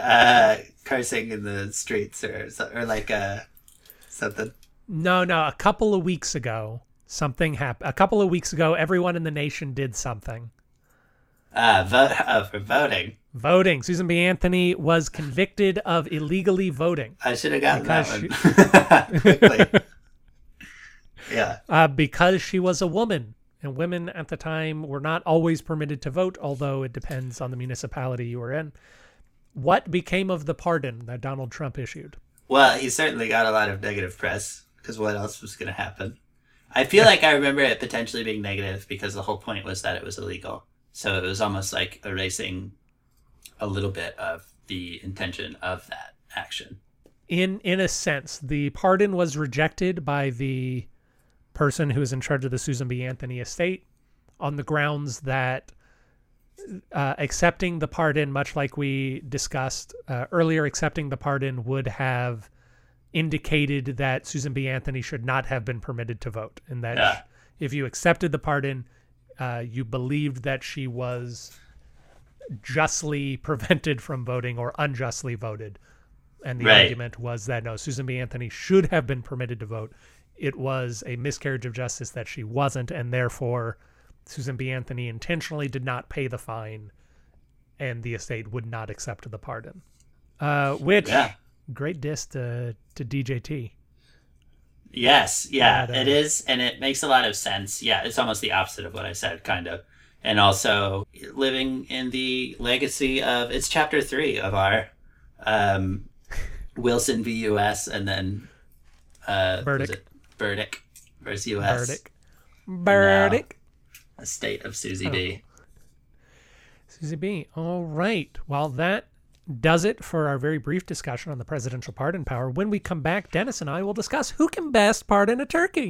uh, cursing in the streets or or like uh, something. No, no. A couple of weeks ago, something happened. A couple of weeks ago, everyone in the nation did something. Uh, vote uh, for voting. Voting. Susan B. Anthony was convicted of illegally voting I should have gotten that one quickly. yeah. uh, because she was a woman. And women at the time were not always permitted to vote, although it depends on the municipality you were in. What became of the pardon that Donald Trump issued? Well, he certainly got a lot of negative press because what else was going to happen? I feel like I remember it potentially being negative because the whole point was that it was illegal. So it was almost like erasing a little bit of the intention of that action. in in a sense the pardon was rejected by the person who is in charge of the Susan B. Anthony estate on the grounds that uh, accepting the pardon, much like we discussed uh, earlier, accepting the pardon would have indicated that Susan B. Anthony should not have been permitted to vote, and that Yeah. if you accepted the pardon, uh, you believed that she was justly prevented from voting or unjustly voted. And the Right. argument was that no, Susan B. Anthony should have been permitted to vote. It was a miscarriage of justice that she wasn't, and therefore Susan B. Anthony intentionally did not pay the fine, and the estate would not accept the pardon. Uh, which Yeah. great diss to to DJT. Yes, yeah, uh, it is, and it makes a lot of sense. Yeah, it's almost the opposite of what I said, kind of. And also living in the legacy of it's chapter three of our um, Wilson v. U.S. and then uh, Burdick. Burdick versus U.S. Burdick. Burdick. A state of Susie Oh. B. Susie B. All right. Well, that does it for our very brief discussion on the presidential pardon power. When we come back, Dennis and I will discuss who can best pardon a turkey.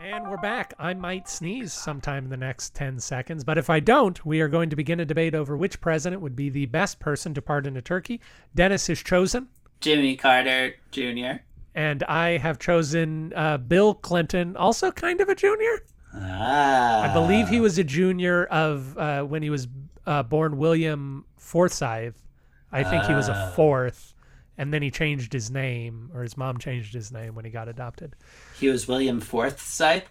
And we're back. I might sneeze sometime in the next 10 seconds, but if I don't, we are going to begin a debate over which president would be the best person to pardon a turkey. Dennis is chosen, Jimmy Carter Jr. and I have chosen uh, Bill Clinton, also kind of a junior. Ah, I believe he was a junior of uh, when he was uh, born William Forsyth. I think he was a Ah. fourth, and then he changed his name, or his mom changed his name when he got adopted. he was William Forsyth.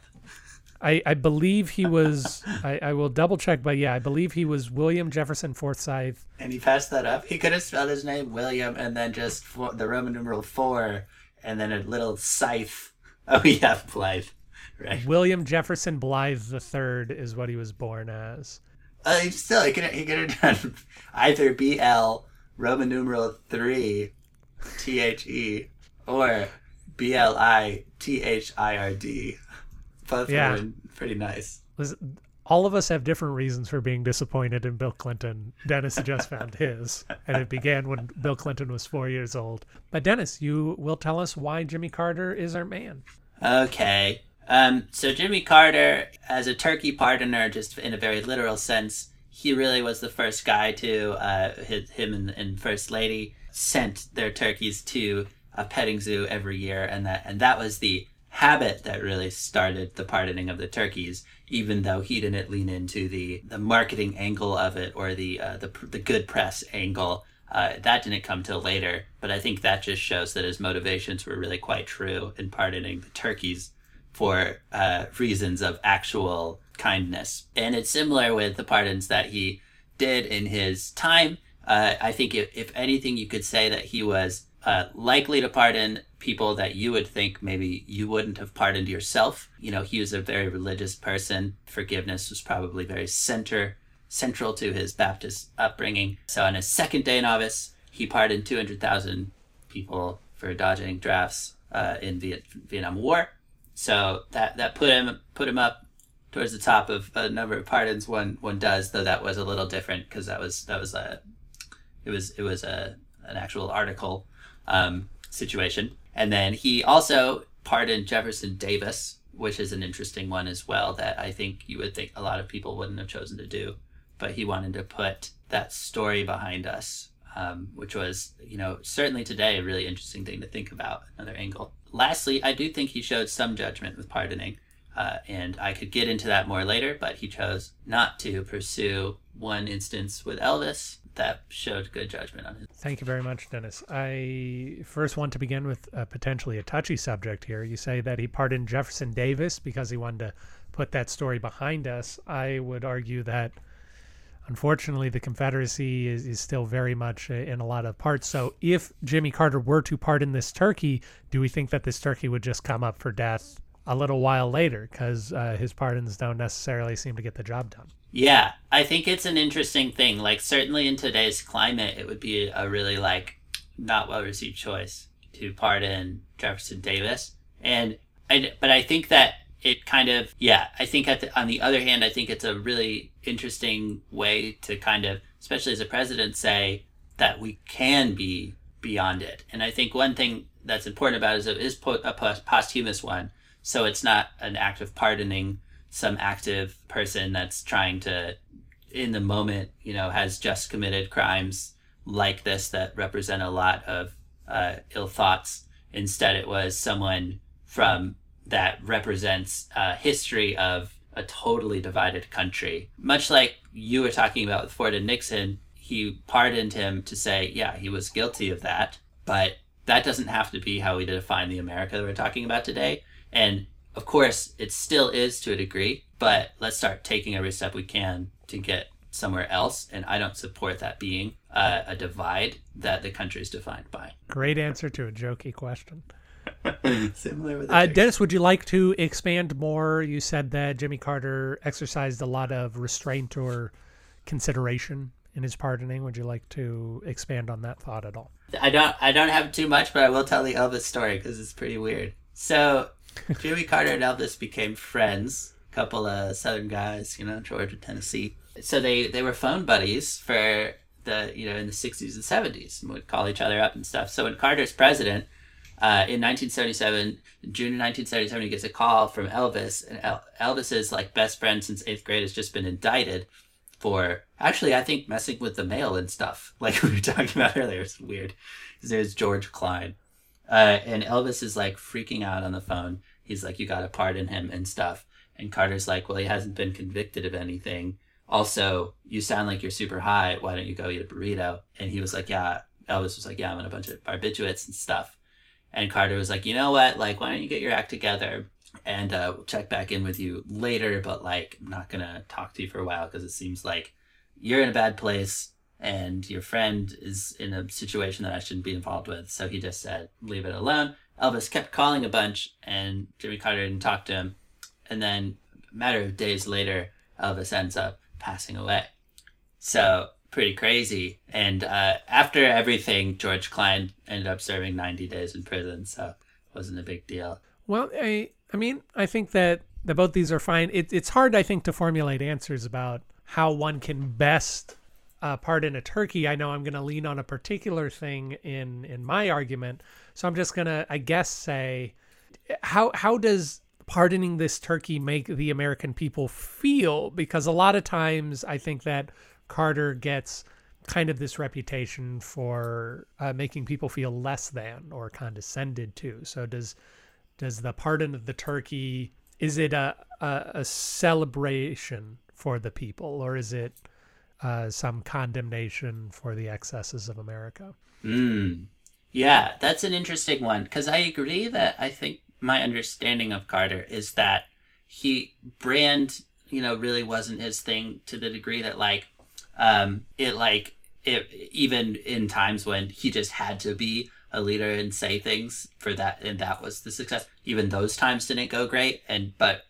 I, I believe he was. I, I will double check, but yeah, I believe he was William Jefferson Forsyth. And he passed that up. He could have spelled his name William and then just four, the Roman numeral four and then a little scythe. Oh, yeah, Blythe. Right. William Jefferson Blythe the Third is what he was born as. Uh, still, he could, he could have done either BL Roman numeral three T H E or B L I T H I R D. Both Yeah. been pretty nice. Was all of us have different reasons for being disappointed in Bill Clinton. Dennis just found his, and it began when Bill Clinton was four years old. But Dennis, you will tell us why Jimmy Carter is our man. Okay. Um, so Jimmy Carter, as a turkey pardoner, just in a very literal sense, he really was the first guy to, uh, his, him and, and First Lady sent their turkeys to a petting zoo every year, and that and that was the habit that really started the pardoning of the turkeys. Even though he didn't lean into the the marketing angle of it or the uh, the the good press angle, uh, that didn't come till later. But I think that just shows that his motivations were really quite true in pardoning the turkeys for uh, reasons of actual kindness. And it's similar with the pardons that he did in his time. Uh, I think if, if anything, you could say that he was uh, likely to pardon people that you would think maybe you wouldn't have pardoned yourself. You know, he was a very religious person. Forgiveness was probably very center central to his Baptist upbringing. So on his second day in office, he pardoned 200,000 people for dodging drafts uh, in Viet- Vietnam War. So that that put him put him up towards the top of a number of pardons one one does, though that was a little different because that was that was a it was it was a an actual article um, situation. And then he also pardoned Jefferson Davis, which is an interesting one as well. That I think you would think a lot of people wouldn't have chosen to do, but he wanted to put that story behind us, um, which was you know certainly today a really interesting thing to think about. Another angle. Lastly, I do think he showed some judgment with pardoning. Uh, and I could get into that more later, but he chose not to pursue one instance with Elvis that showed good judgment on his. Thank you very much, Dennis. I first want to begin with uh, potentially a touchy subject here. You say that he pardoned Jefferson Davis because he wanted to put that story behind us. I would argue that unfortunately the Confederacy is, is still very much uh, in a lot of parts. So if Jimmy Carter were to pardon this turkey, do we think that this turkey would just come up for death a little while later? Because uh, his pardons don't necessarily seem to get the job done. Yeah, I think it's an interesting thing. Like certainly in today's climate, it would be a really like not well received choice to pardon Jefferson Davis. And I, but I think that it kind of yeah. I think at the, on the other hand, I think it's a really interesting way to kind of, especially as a president, say that we can be beyond it. And I think one thing that's important about it is it is po- a pos- posthumous one. So it's not an act of pardoning some active person that's trying to, in the moment, you know, has just committed crimes like this that represent a lot of uh, ill thoughts. Instead, it was someone from that represents a history of a totally divided country. Much like you were talking about with Ford and Nixon, he pardoned him to say, yeah, he was guilty of that, but that doesn't have to be how we define the America that we're talking about today. And of course, it still is to a degree, but let's start taking every step we can to get somewhere else. And I don't support that being uh, a divide that the country is defined by. Great answer to a jokey question. Similar with Uh, Dennis, would you like to expand more? You said that Jimmy Carter exercised a lot of restraint or consideration in his pardoning. Would you like to expand on that thought at all? I don't I don't have too much, but I will tell the Elvis story because it's pretty weird. So Jimmy Carter and Elvis became friends. A couple of Southern guys, you know, Georgia, Tennessee. So they they were phone buddies for the you know in the sixties and seventies, and would call each other up and stuff. So when Carter's president. Uh, in 1977, June of 1977, he gets a call from Elvis, and El- Elvis's like best friend since eighth grade has just been indicted for actually I think messing with the mail and stuff like we were talking about earlier. It's weird. There's George Klein, uh, and Elvis is like freaking out on the phone. He's like, "You got to pardon him and stuff." And Carter's like, "Well, he hasn't been convicted of anything. Also, you sound like you're super high. Why don't you go eat a burrito?" And he was like, "Yeah." Elvis was like, "Yeah, I'm on a bunch of barbiturates and stuff." And Carter was like, "You know what? Like, why don't you get your act together?" and uh, check back in with you later. But like, I'm not gonna talk to you for a while because it seems like you're in a bad place and your friend is in a situation that I shouldn't be involved with. So he just said, leave it alone. Elvis kept calling a bunch, and Jimmy Carter didn't talk to him. And then, a matter of days later, Elvis ends up passing away. So pretty crazy. And uh, after everything, George Klein ended up serving 90 days in prison. So it wasn't a big deal. Well, I I mean, I think that that both these are fine. It, it's hard, I think, to formulate answers about how one can best uh, pardon a turkey. I know I'm going to lean on a particular thing in in my argument, so I'm just going to, I guess, say how how does pardoning this turkey make the American people feel? Because a lot of times, I think that Carter gets kind of this reputation for uh, making people feel less than or condescended to. So does does the pardon of the turkey is it a a, a celebration for the people or is it uh, some condemnation for the excesses of America? Mm. Yeah, that's an interesting one because I agree that I think my understanding of Carter is that he brand you know really wasn't his thing to the degree that like um it like it even in times when he just had to be a leader and say things for that and that was the success even those times didn't go great. And but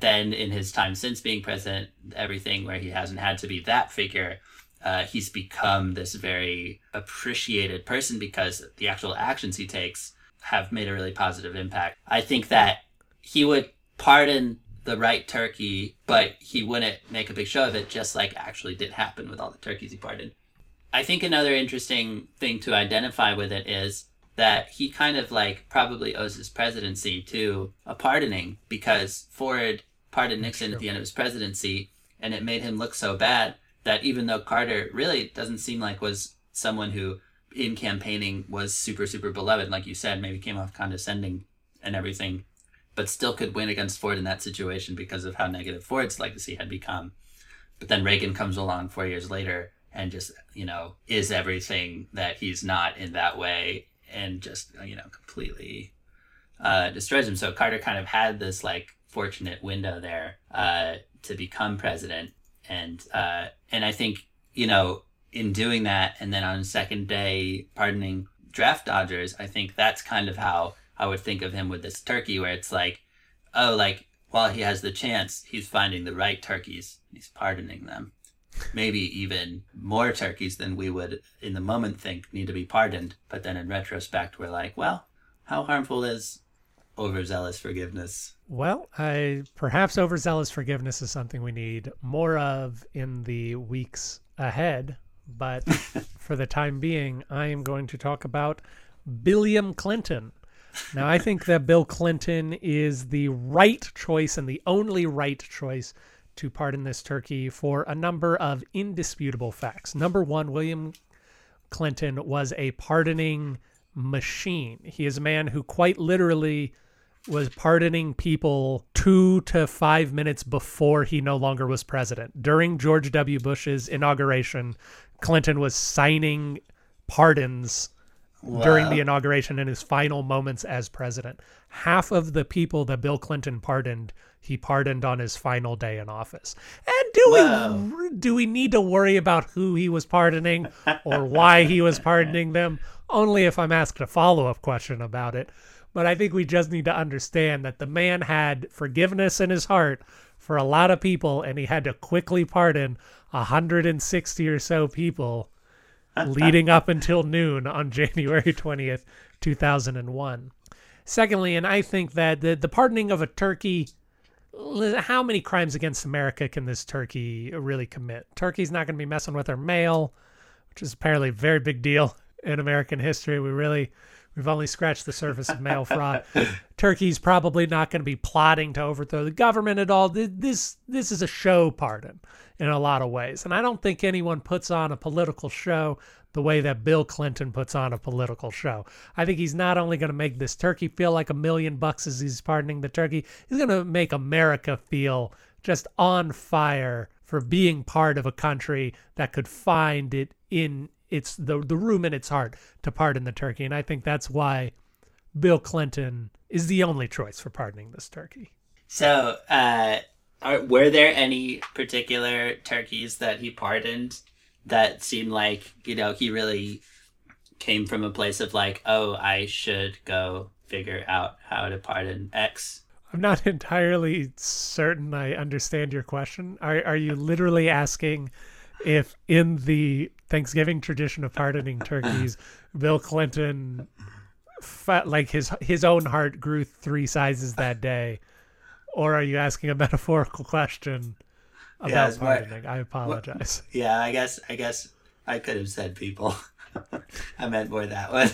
then in his time since being president everything where he hasn't had to be that figure uh, he's become this very appreciated person because the actual actions he takes have made a really positive impact. I think that he would pardon the right turkey but he wouldn't make a big show of it just like actually did happen with all the turkeys he pardoned I think another interesting thing to identify with it is that he kind of like probably owes his presidency to a pardoning because Ford pardoned Nixon at the end of his presidency and it made him look so bad that even though Carter really doesn't seem like was someone who in campaigning was super super beloved like you said maybe came off condescending and everything but still could win against Ford in that situation because of how negative Ford's legacy had become. But then Reagan comes along 4 years later and just you know is everything that he's not in that way and just you know completely uh, destroys him. So carter kind of had this like fortunate window there uh, to become president. And uh, and i think you know in doing that and then on second day pardoning draft dodgers i think that's kind of how i would think of him with this turkey where it's like oh like while he has the chance he's finding the right turkeys he's pardoning them maybe even more turkeys than we would in the moment think need to be pardoned. But then in retrospect, we're like, well, how harmful is overzealous forgiveness? Well, I perhaps overzealous forgiveness is something we need more of in the weeks ahead. But for the time being, I am going to talk about Billiam Clinton. Now, I think that Bill Clinton is the right choice and the only right choice to pardon this turkey for a number of indisputable facts. Number one, William Clinton was a pardoning machine. He is a man who quite literally was pardoning people two to five minutes before he no longer was president. During George W. Bush's inauguration, Clinton was signing pardons during the inauguration in his final moments as president. Half of the people that Bill Clinton pardoned, he pardoned on his final day in office. And do we do we need to worry about who he was pardoning or why he was pardoning them? Only if I'm asked a follow-up question about it. But I think we just need to understand that the man had forgiveness in his heart for a lot of people and he had to quickly pardon 160 or so people leading up until noon on January 20th, 2001. Secondly, and I think that the, the pardoning of a turkey, how many crimes against America can this turkey really commit? Turkey's not going to be messing with our mail, which is apparently a very big deal in American history. We really, we've only scratched the surface of mail fraud. Turkey's probably not going to be plotting to overthrow the government at all. This, this is a show pardon in a lot of ways. And I don't think anyone puts on a political show the way that Bill Clinton puts on a political show. I think he's not only going to make this turkey feel like a million bucks as he's pardoning the turkey, he's going to make America feel just on fire for being part of a country that could find it in its the the room in its heart to pardon the turkey. And I think that's why Bill Clinton is the only choice for pardoning this turkey. So, uh, are, were there any particular turkeys that he pardoned that seemed like you know he really came from a place of like, oh, I should go figure out how to pardon X? I'm not entirely certain I understand your question. Are are you literally asking if in the Thanksgiving tradition of pardoning turkeys, Bill Clinton, like his his own heart grew three sizes that day, or are you asking a metaphorical question about Yeah, pardoning? what- I apologize. Yeah, I guess I guess I could have said people. I meant more that one.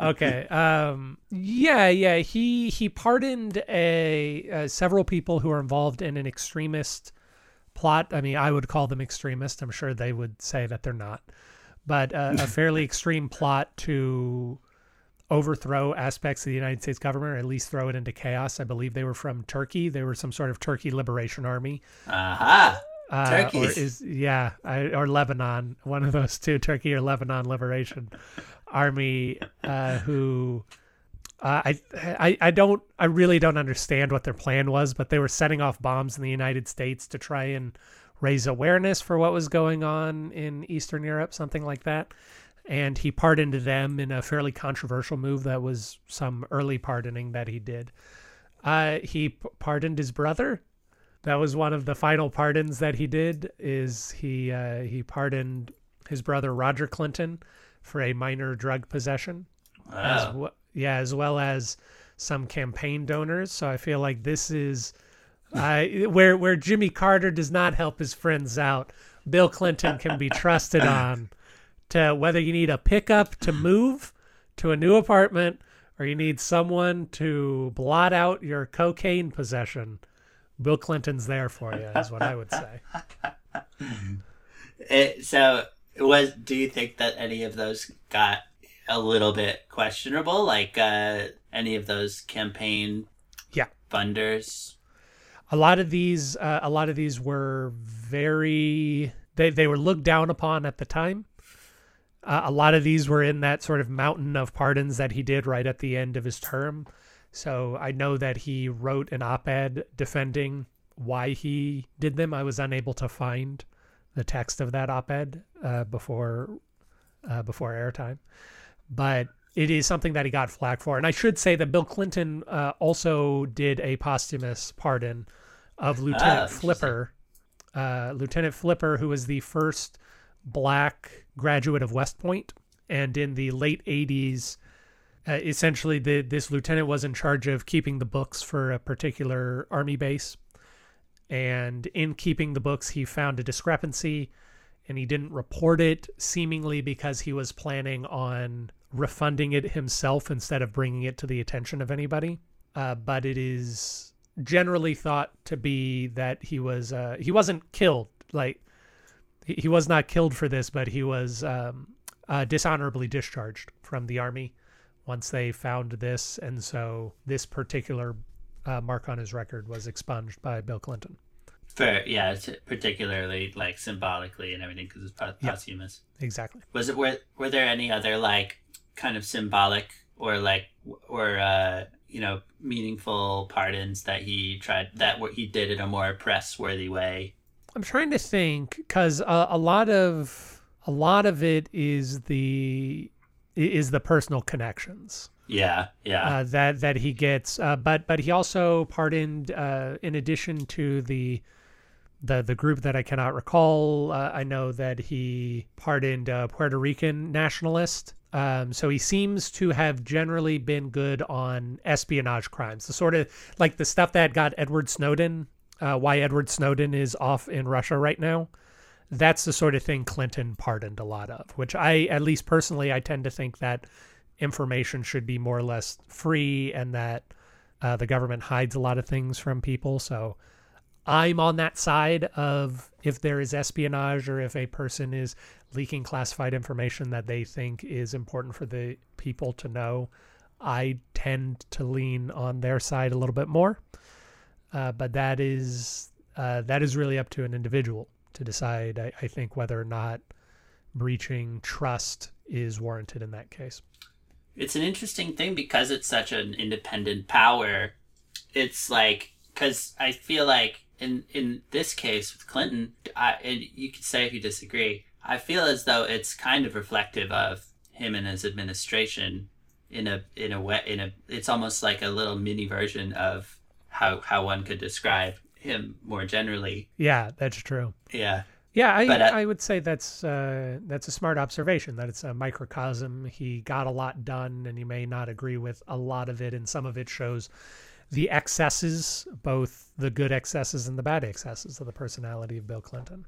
okay. Um. Yeah. Yeah. He he pardoned a uh, several people who were involved in an extremist plot. I mean, I would call them extremist. I'm sure they would say that they're not, but uh, a fairly extreme plot to overthrow aspects of the United States government, or at least throw it into chaos. I believe they were from Turkey. They were some sort of Turkey Liberation Army. Aha! Uh, Turkey. is yeah, I, or Lebanon, one of those two, Turkey or Lebanon Liberation Army, uh, who uh, I, I I don't I really don't understand what their plan was, but they were setting off bombs in the United States to try and raise awareness for what was going on in Eastern Europe, something like that. And he pardoned them in a fairly controversial move that was some early pardoning that he did. Uh, he pardoned his brother that was one of the final pardons that he did is he uh, he pardoned his brother Roger Clinton for a minor drug possession as well, yeah as well as some campaign donors so I feel like this is uh, where where Jimmy Carter does not help his friends out Bill Clinton can be trusted on to whether you need a pickup to move to a new apartment or you need someone to blot out your cocaine possession Bill Clinton's there for you, is what I would say. It, so was do you think that any of those got a little bit questionable like uh any of those campaign Yeah. funders A lot of these, uh, a lot of these were very they they were looked down upon at the time. Uh, a lot of these were in that sort of mountain of pardons that he did right at the end of his term. So I know that he wrote an op-ed defending why he did them. I was unable to find the text of that op-ed uh, before uh, before airtime, but it is something that he got flack for. And I should say that Bill Clinton uh, also did a posthumous pardon of Lieutenant interesting. Flipper, uh, Lieutenant Flipper, who was the first black graduate of West Point, and in the late '80s. Uh, essentially, the, this lieutenant was in charge of keeping the books for a particular army base, and in keeping the books, he found a discrepancy, and he didn't report it, seemingly because he was planning on refunding it himself instead of bringing it to the attention of anybody. Uh, but it is generally thought to be that he was uh, he wasn't killed like he, he was not killed for this, but he was um, uh, dishonorably discharged from the army once they found this, and so this particular uh, mark on his record was expunged by Bill Clinton. For yeah, it's particularly like symbolically and everything because it's po- Yeah. posthumous. Exactly. Was it were were there any other like kind of symbolic or like or uh you know meaningful pardons that he tried that what he did in a more press worthy way? I'm trying to think because uh, a lot of a lot of it is the is the personal connections Yeah, yeah. uh, that that he gets. Uh, but but he also pardoned uh, in addition to the the the group that I cannot recall. Uh, I know that he pardoned a Puerto Rican nationalist. Um, so he seems to have generally been good on espionage crimes, the sort of like the stuff that got Edward Snowden. Uh, why Edward Snowden is off in Russia right now. That's the sort of thing Clinton pardoned a lot of, which I, at least personally, I tend to think that information should be more or less free and that uh, the government hides a lot of things from people. So I'm on that side of if there is espionage or if a person is leaking classified information that they think is important for the people to know. I tend to lean on their side a little bit more, uh, but that is uh, that is really up to an individual to decide. I, I think whether or not breaching trust is warranted in that case. it's an interesting thing because it's such an independent power. It's like because I feel like in in this case with Clinton, I and you could say if you disagree. I feel as though it's kind of reflective of him and his administration in a in a way in a it's almost like a little mini version of how how one could describe him more generally. Yeah, that's true. Yeah. Yeah, I But, uh, I would say that's uh, that's a smart observation. That it's a microcosm. He got a lot done, and you may not agree with a lot of it, and some of it shows the excesses, both the good excesses and the bad excesses of the personality of Bill Clinton.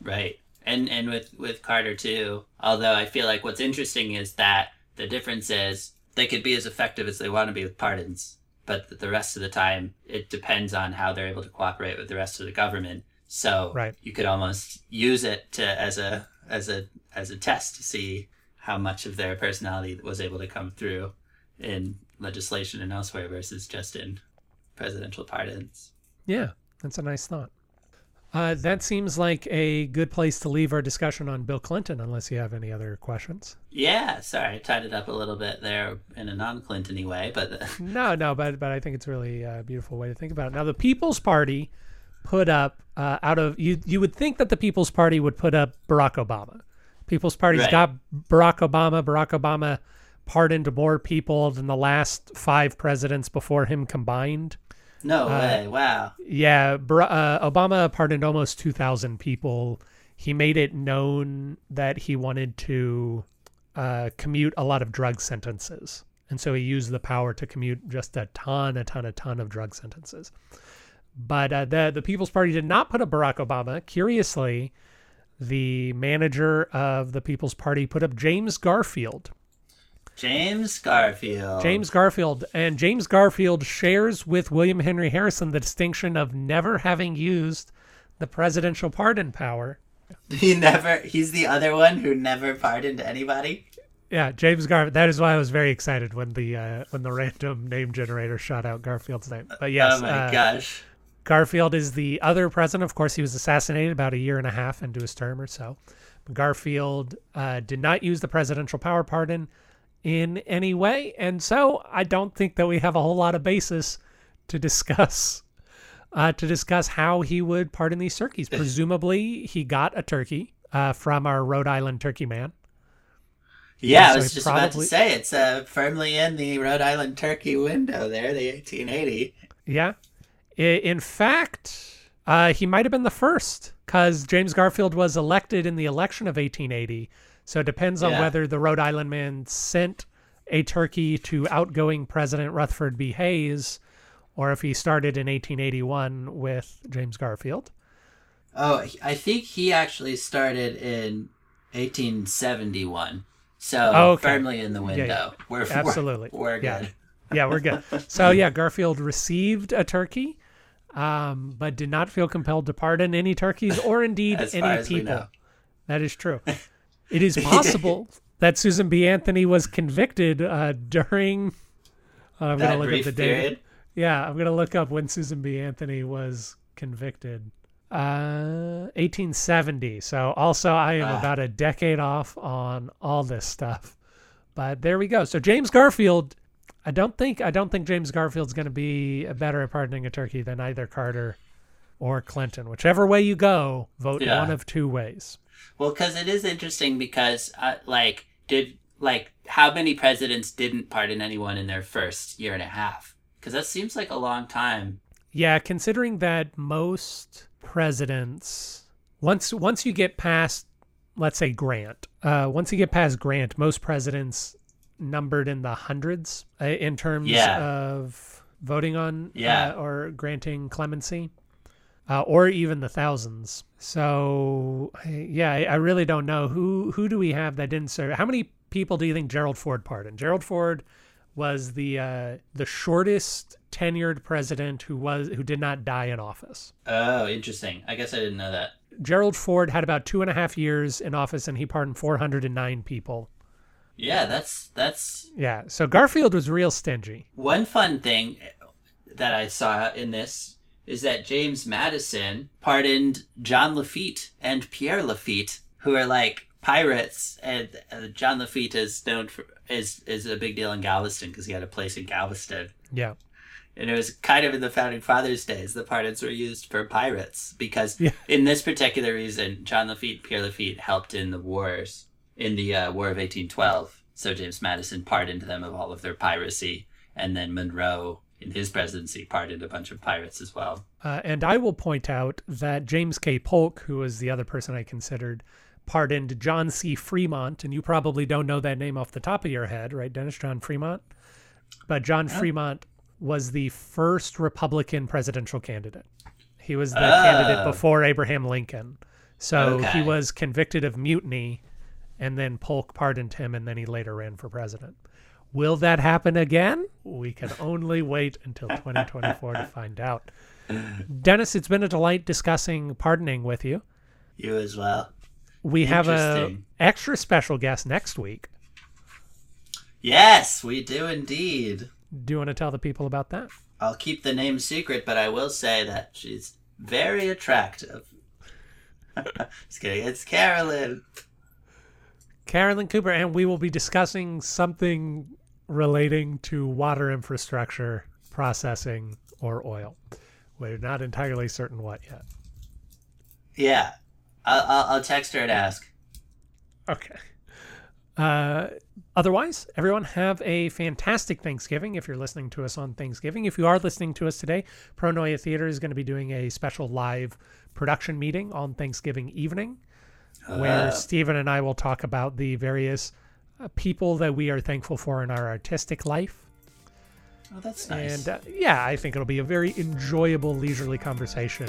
Right. And and with with Carter too. Although I feel like what's interesting is that the difference is they could be as effective as they want to be with pardons, but the rest of the time it depends on how they're able to cooperate with the rest of the government. So Right. you could almost use it to as a as a as a test to see how much of their personality was able to come through in legislation and elsewhere versus just in presidential pardons. Yeah, that's a nice thought. Uh, that seems like a good place to leave our discussion on Bill Clinton, unless you have any other questions. Yeah, sorry, I tied it up a little bit there in a non-Clintony way, but No, no, but but I think it's really a beautiful way to think about it. Now, the People's Party put up uh, out of you. You would think that the People's Party would put up Barack Obama. People's Party's Right. got Barack Obama. Barack Obama pardoned more people than the last five presidents before him combined. no way! Wow. Yeah, uh, Obama pardoned almost 2,000 people. He made it known that he wanted to uh, commute a lot of drug sentences. And so he used the power to commute just a ton, a ton, a ton of drug sentences. But uh, the, the People's Party did not put up Barack Obama. Curiously, the manager of the People's Party put up James Garfield. James Garfield. James Garfield. And James Garfield shares with William Henry Harrison the distinction of never having used the presidential pardon power. He never. He's the other one who never pardoned anybody. Yeah, James Garfield. That is why I was very excited when the uh, when the random name generator shot out Garfield's name. But yes, oh my uh, gosh. Garfield is the other president. Of course, he was assassinated about a year and a half into his term or so. Garfield uh, did not use the presidential power pardon in any way, and so I don't think that we have a whole lot of basis to discuss uh, to discuss how he would pardon these turkeys. Presumably, he got a turkey uh, from our Rhode Island turkey man. Yeah, so I was just about to say it's uh, firmly in the Rhode Island turkey window there, the 1880. Yeah. In fact, uh, he might have been the first because James Garfield was elected in the election of 1880. So it depends on Yeah. whether the Rhode Island man sent a turkey to outgoing President Rutherford B. Hayes or if he started in 1881 with James Garfield. Oh, I think he actually started in 1871. So Oh, okay. firmly in the window. yeah. We're we're- Absolutely. We're, good. Yeah, we're good. So yeah, Garfield received a turkey, um, but did not feel compelled to pardon any turkeys or indeed any people. That is true. It is possible that Susan B. Anthony was convicted uh, during. Uh, I'm That gonna look at the date. period. Yeah, I'm gonna look up when Susan B. Anthony was convicted. Uh, 1870. So also, I am Ah. about a decade off on all this stuff. But there we go. So James Garfield, I don't think I don't think James Garfield's going to be a better at pardoning a turkey than either Carter or Clinton. Whichever way you go, vote Yeah. one of two ways. Well, because it is interesting because, uh, like, did like how many presidents didn't pardon anyone in their first year and a half? Because that seems like a long time. Yeah, considering that most presidents once once you get past let's say Grant, uh, once you get past Grant, most presidents numbered in the hundreds uh, in terms Yeah. of voting on Yeah. uh, or granting clemency, uh, or even the thousands. So yeah, I, I really don't know who who do we have that didn't serve. How many people do you think Gerald Ford pardoned? Gerald Ford was the uh, the shortest tenured president who was who did not die in office. Oh, interesting. I guess I didn't know that. Gerald Ford had about two and a half years in office, and he pardoned 409 people. Yeah, that's that's Yeah, so Garfield was real stingy. one fun thing that I saw in this is that James Madison pardoned John Lafitte and Pierre Lafitte, who are like pirates, and uh, John Lafitte is known for is is a big deal in Galveston because he had a place in Galveston. Yeah, And it was kind of in the founding fathers' days. The pardons were used for pirates because, Yeah. in this particular reason, John Lafitte, Pierre Lafitte helped in the wars, in the uh, War of 1812. So James Madison pardoned them of all of their piracy, and then Monroe, in his presidency, pardoned a bunch of pirates as well. uh, and I will point out that James K. Polk, who was the other person I considered, pardoned John C. Fremont, and you probably don't know that name off the top of your head, right, Dennis? John Fremont. But John Fremont was the first Republican presidential candidate. He was the candidate Oh. before Abraham Lincoln. So he was convicted of mutiny, and then Polk pardoned him, and then he later ran for president. Will that happen again? We can only wait until 2024 to find out. Dennis, it's been a delight discussing pardoning with you. You as well. We have a extra special guest next week. Yes, we do indeed. Do you want to tell the people about that? I'll keep the name secret, but I will say that she's very attractive. Just kidding. It's Carolyn. Carolyn Cooper, and we will be discussing something relating to water infrastructure, processing, or oil. We're not entirely certain what yet. Yeah, I'll, I'll, I'll text her and ask. Okay. Uh, otherwise, everyone have a fantastic Thanksgiving if you're listening to us on Thanksgiving. If you are listening to us today, Pronoia Theater is going to be doing a special live production meeting on Thanksgiving evening where Uh, Stephen and I will talk about the various uh, people that we are thankful for in our artistic life. oh, that's nice. And uh, yeah, I think it'll be a very enjoyable, leisurely conversation.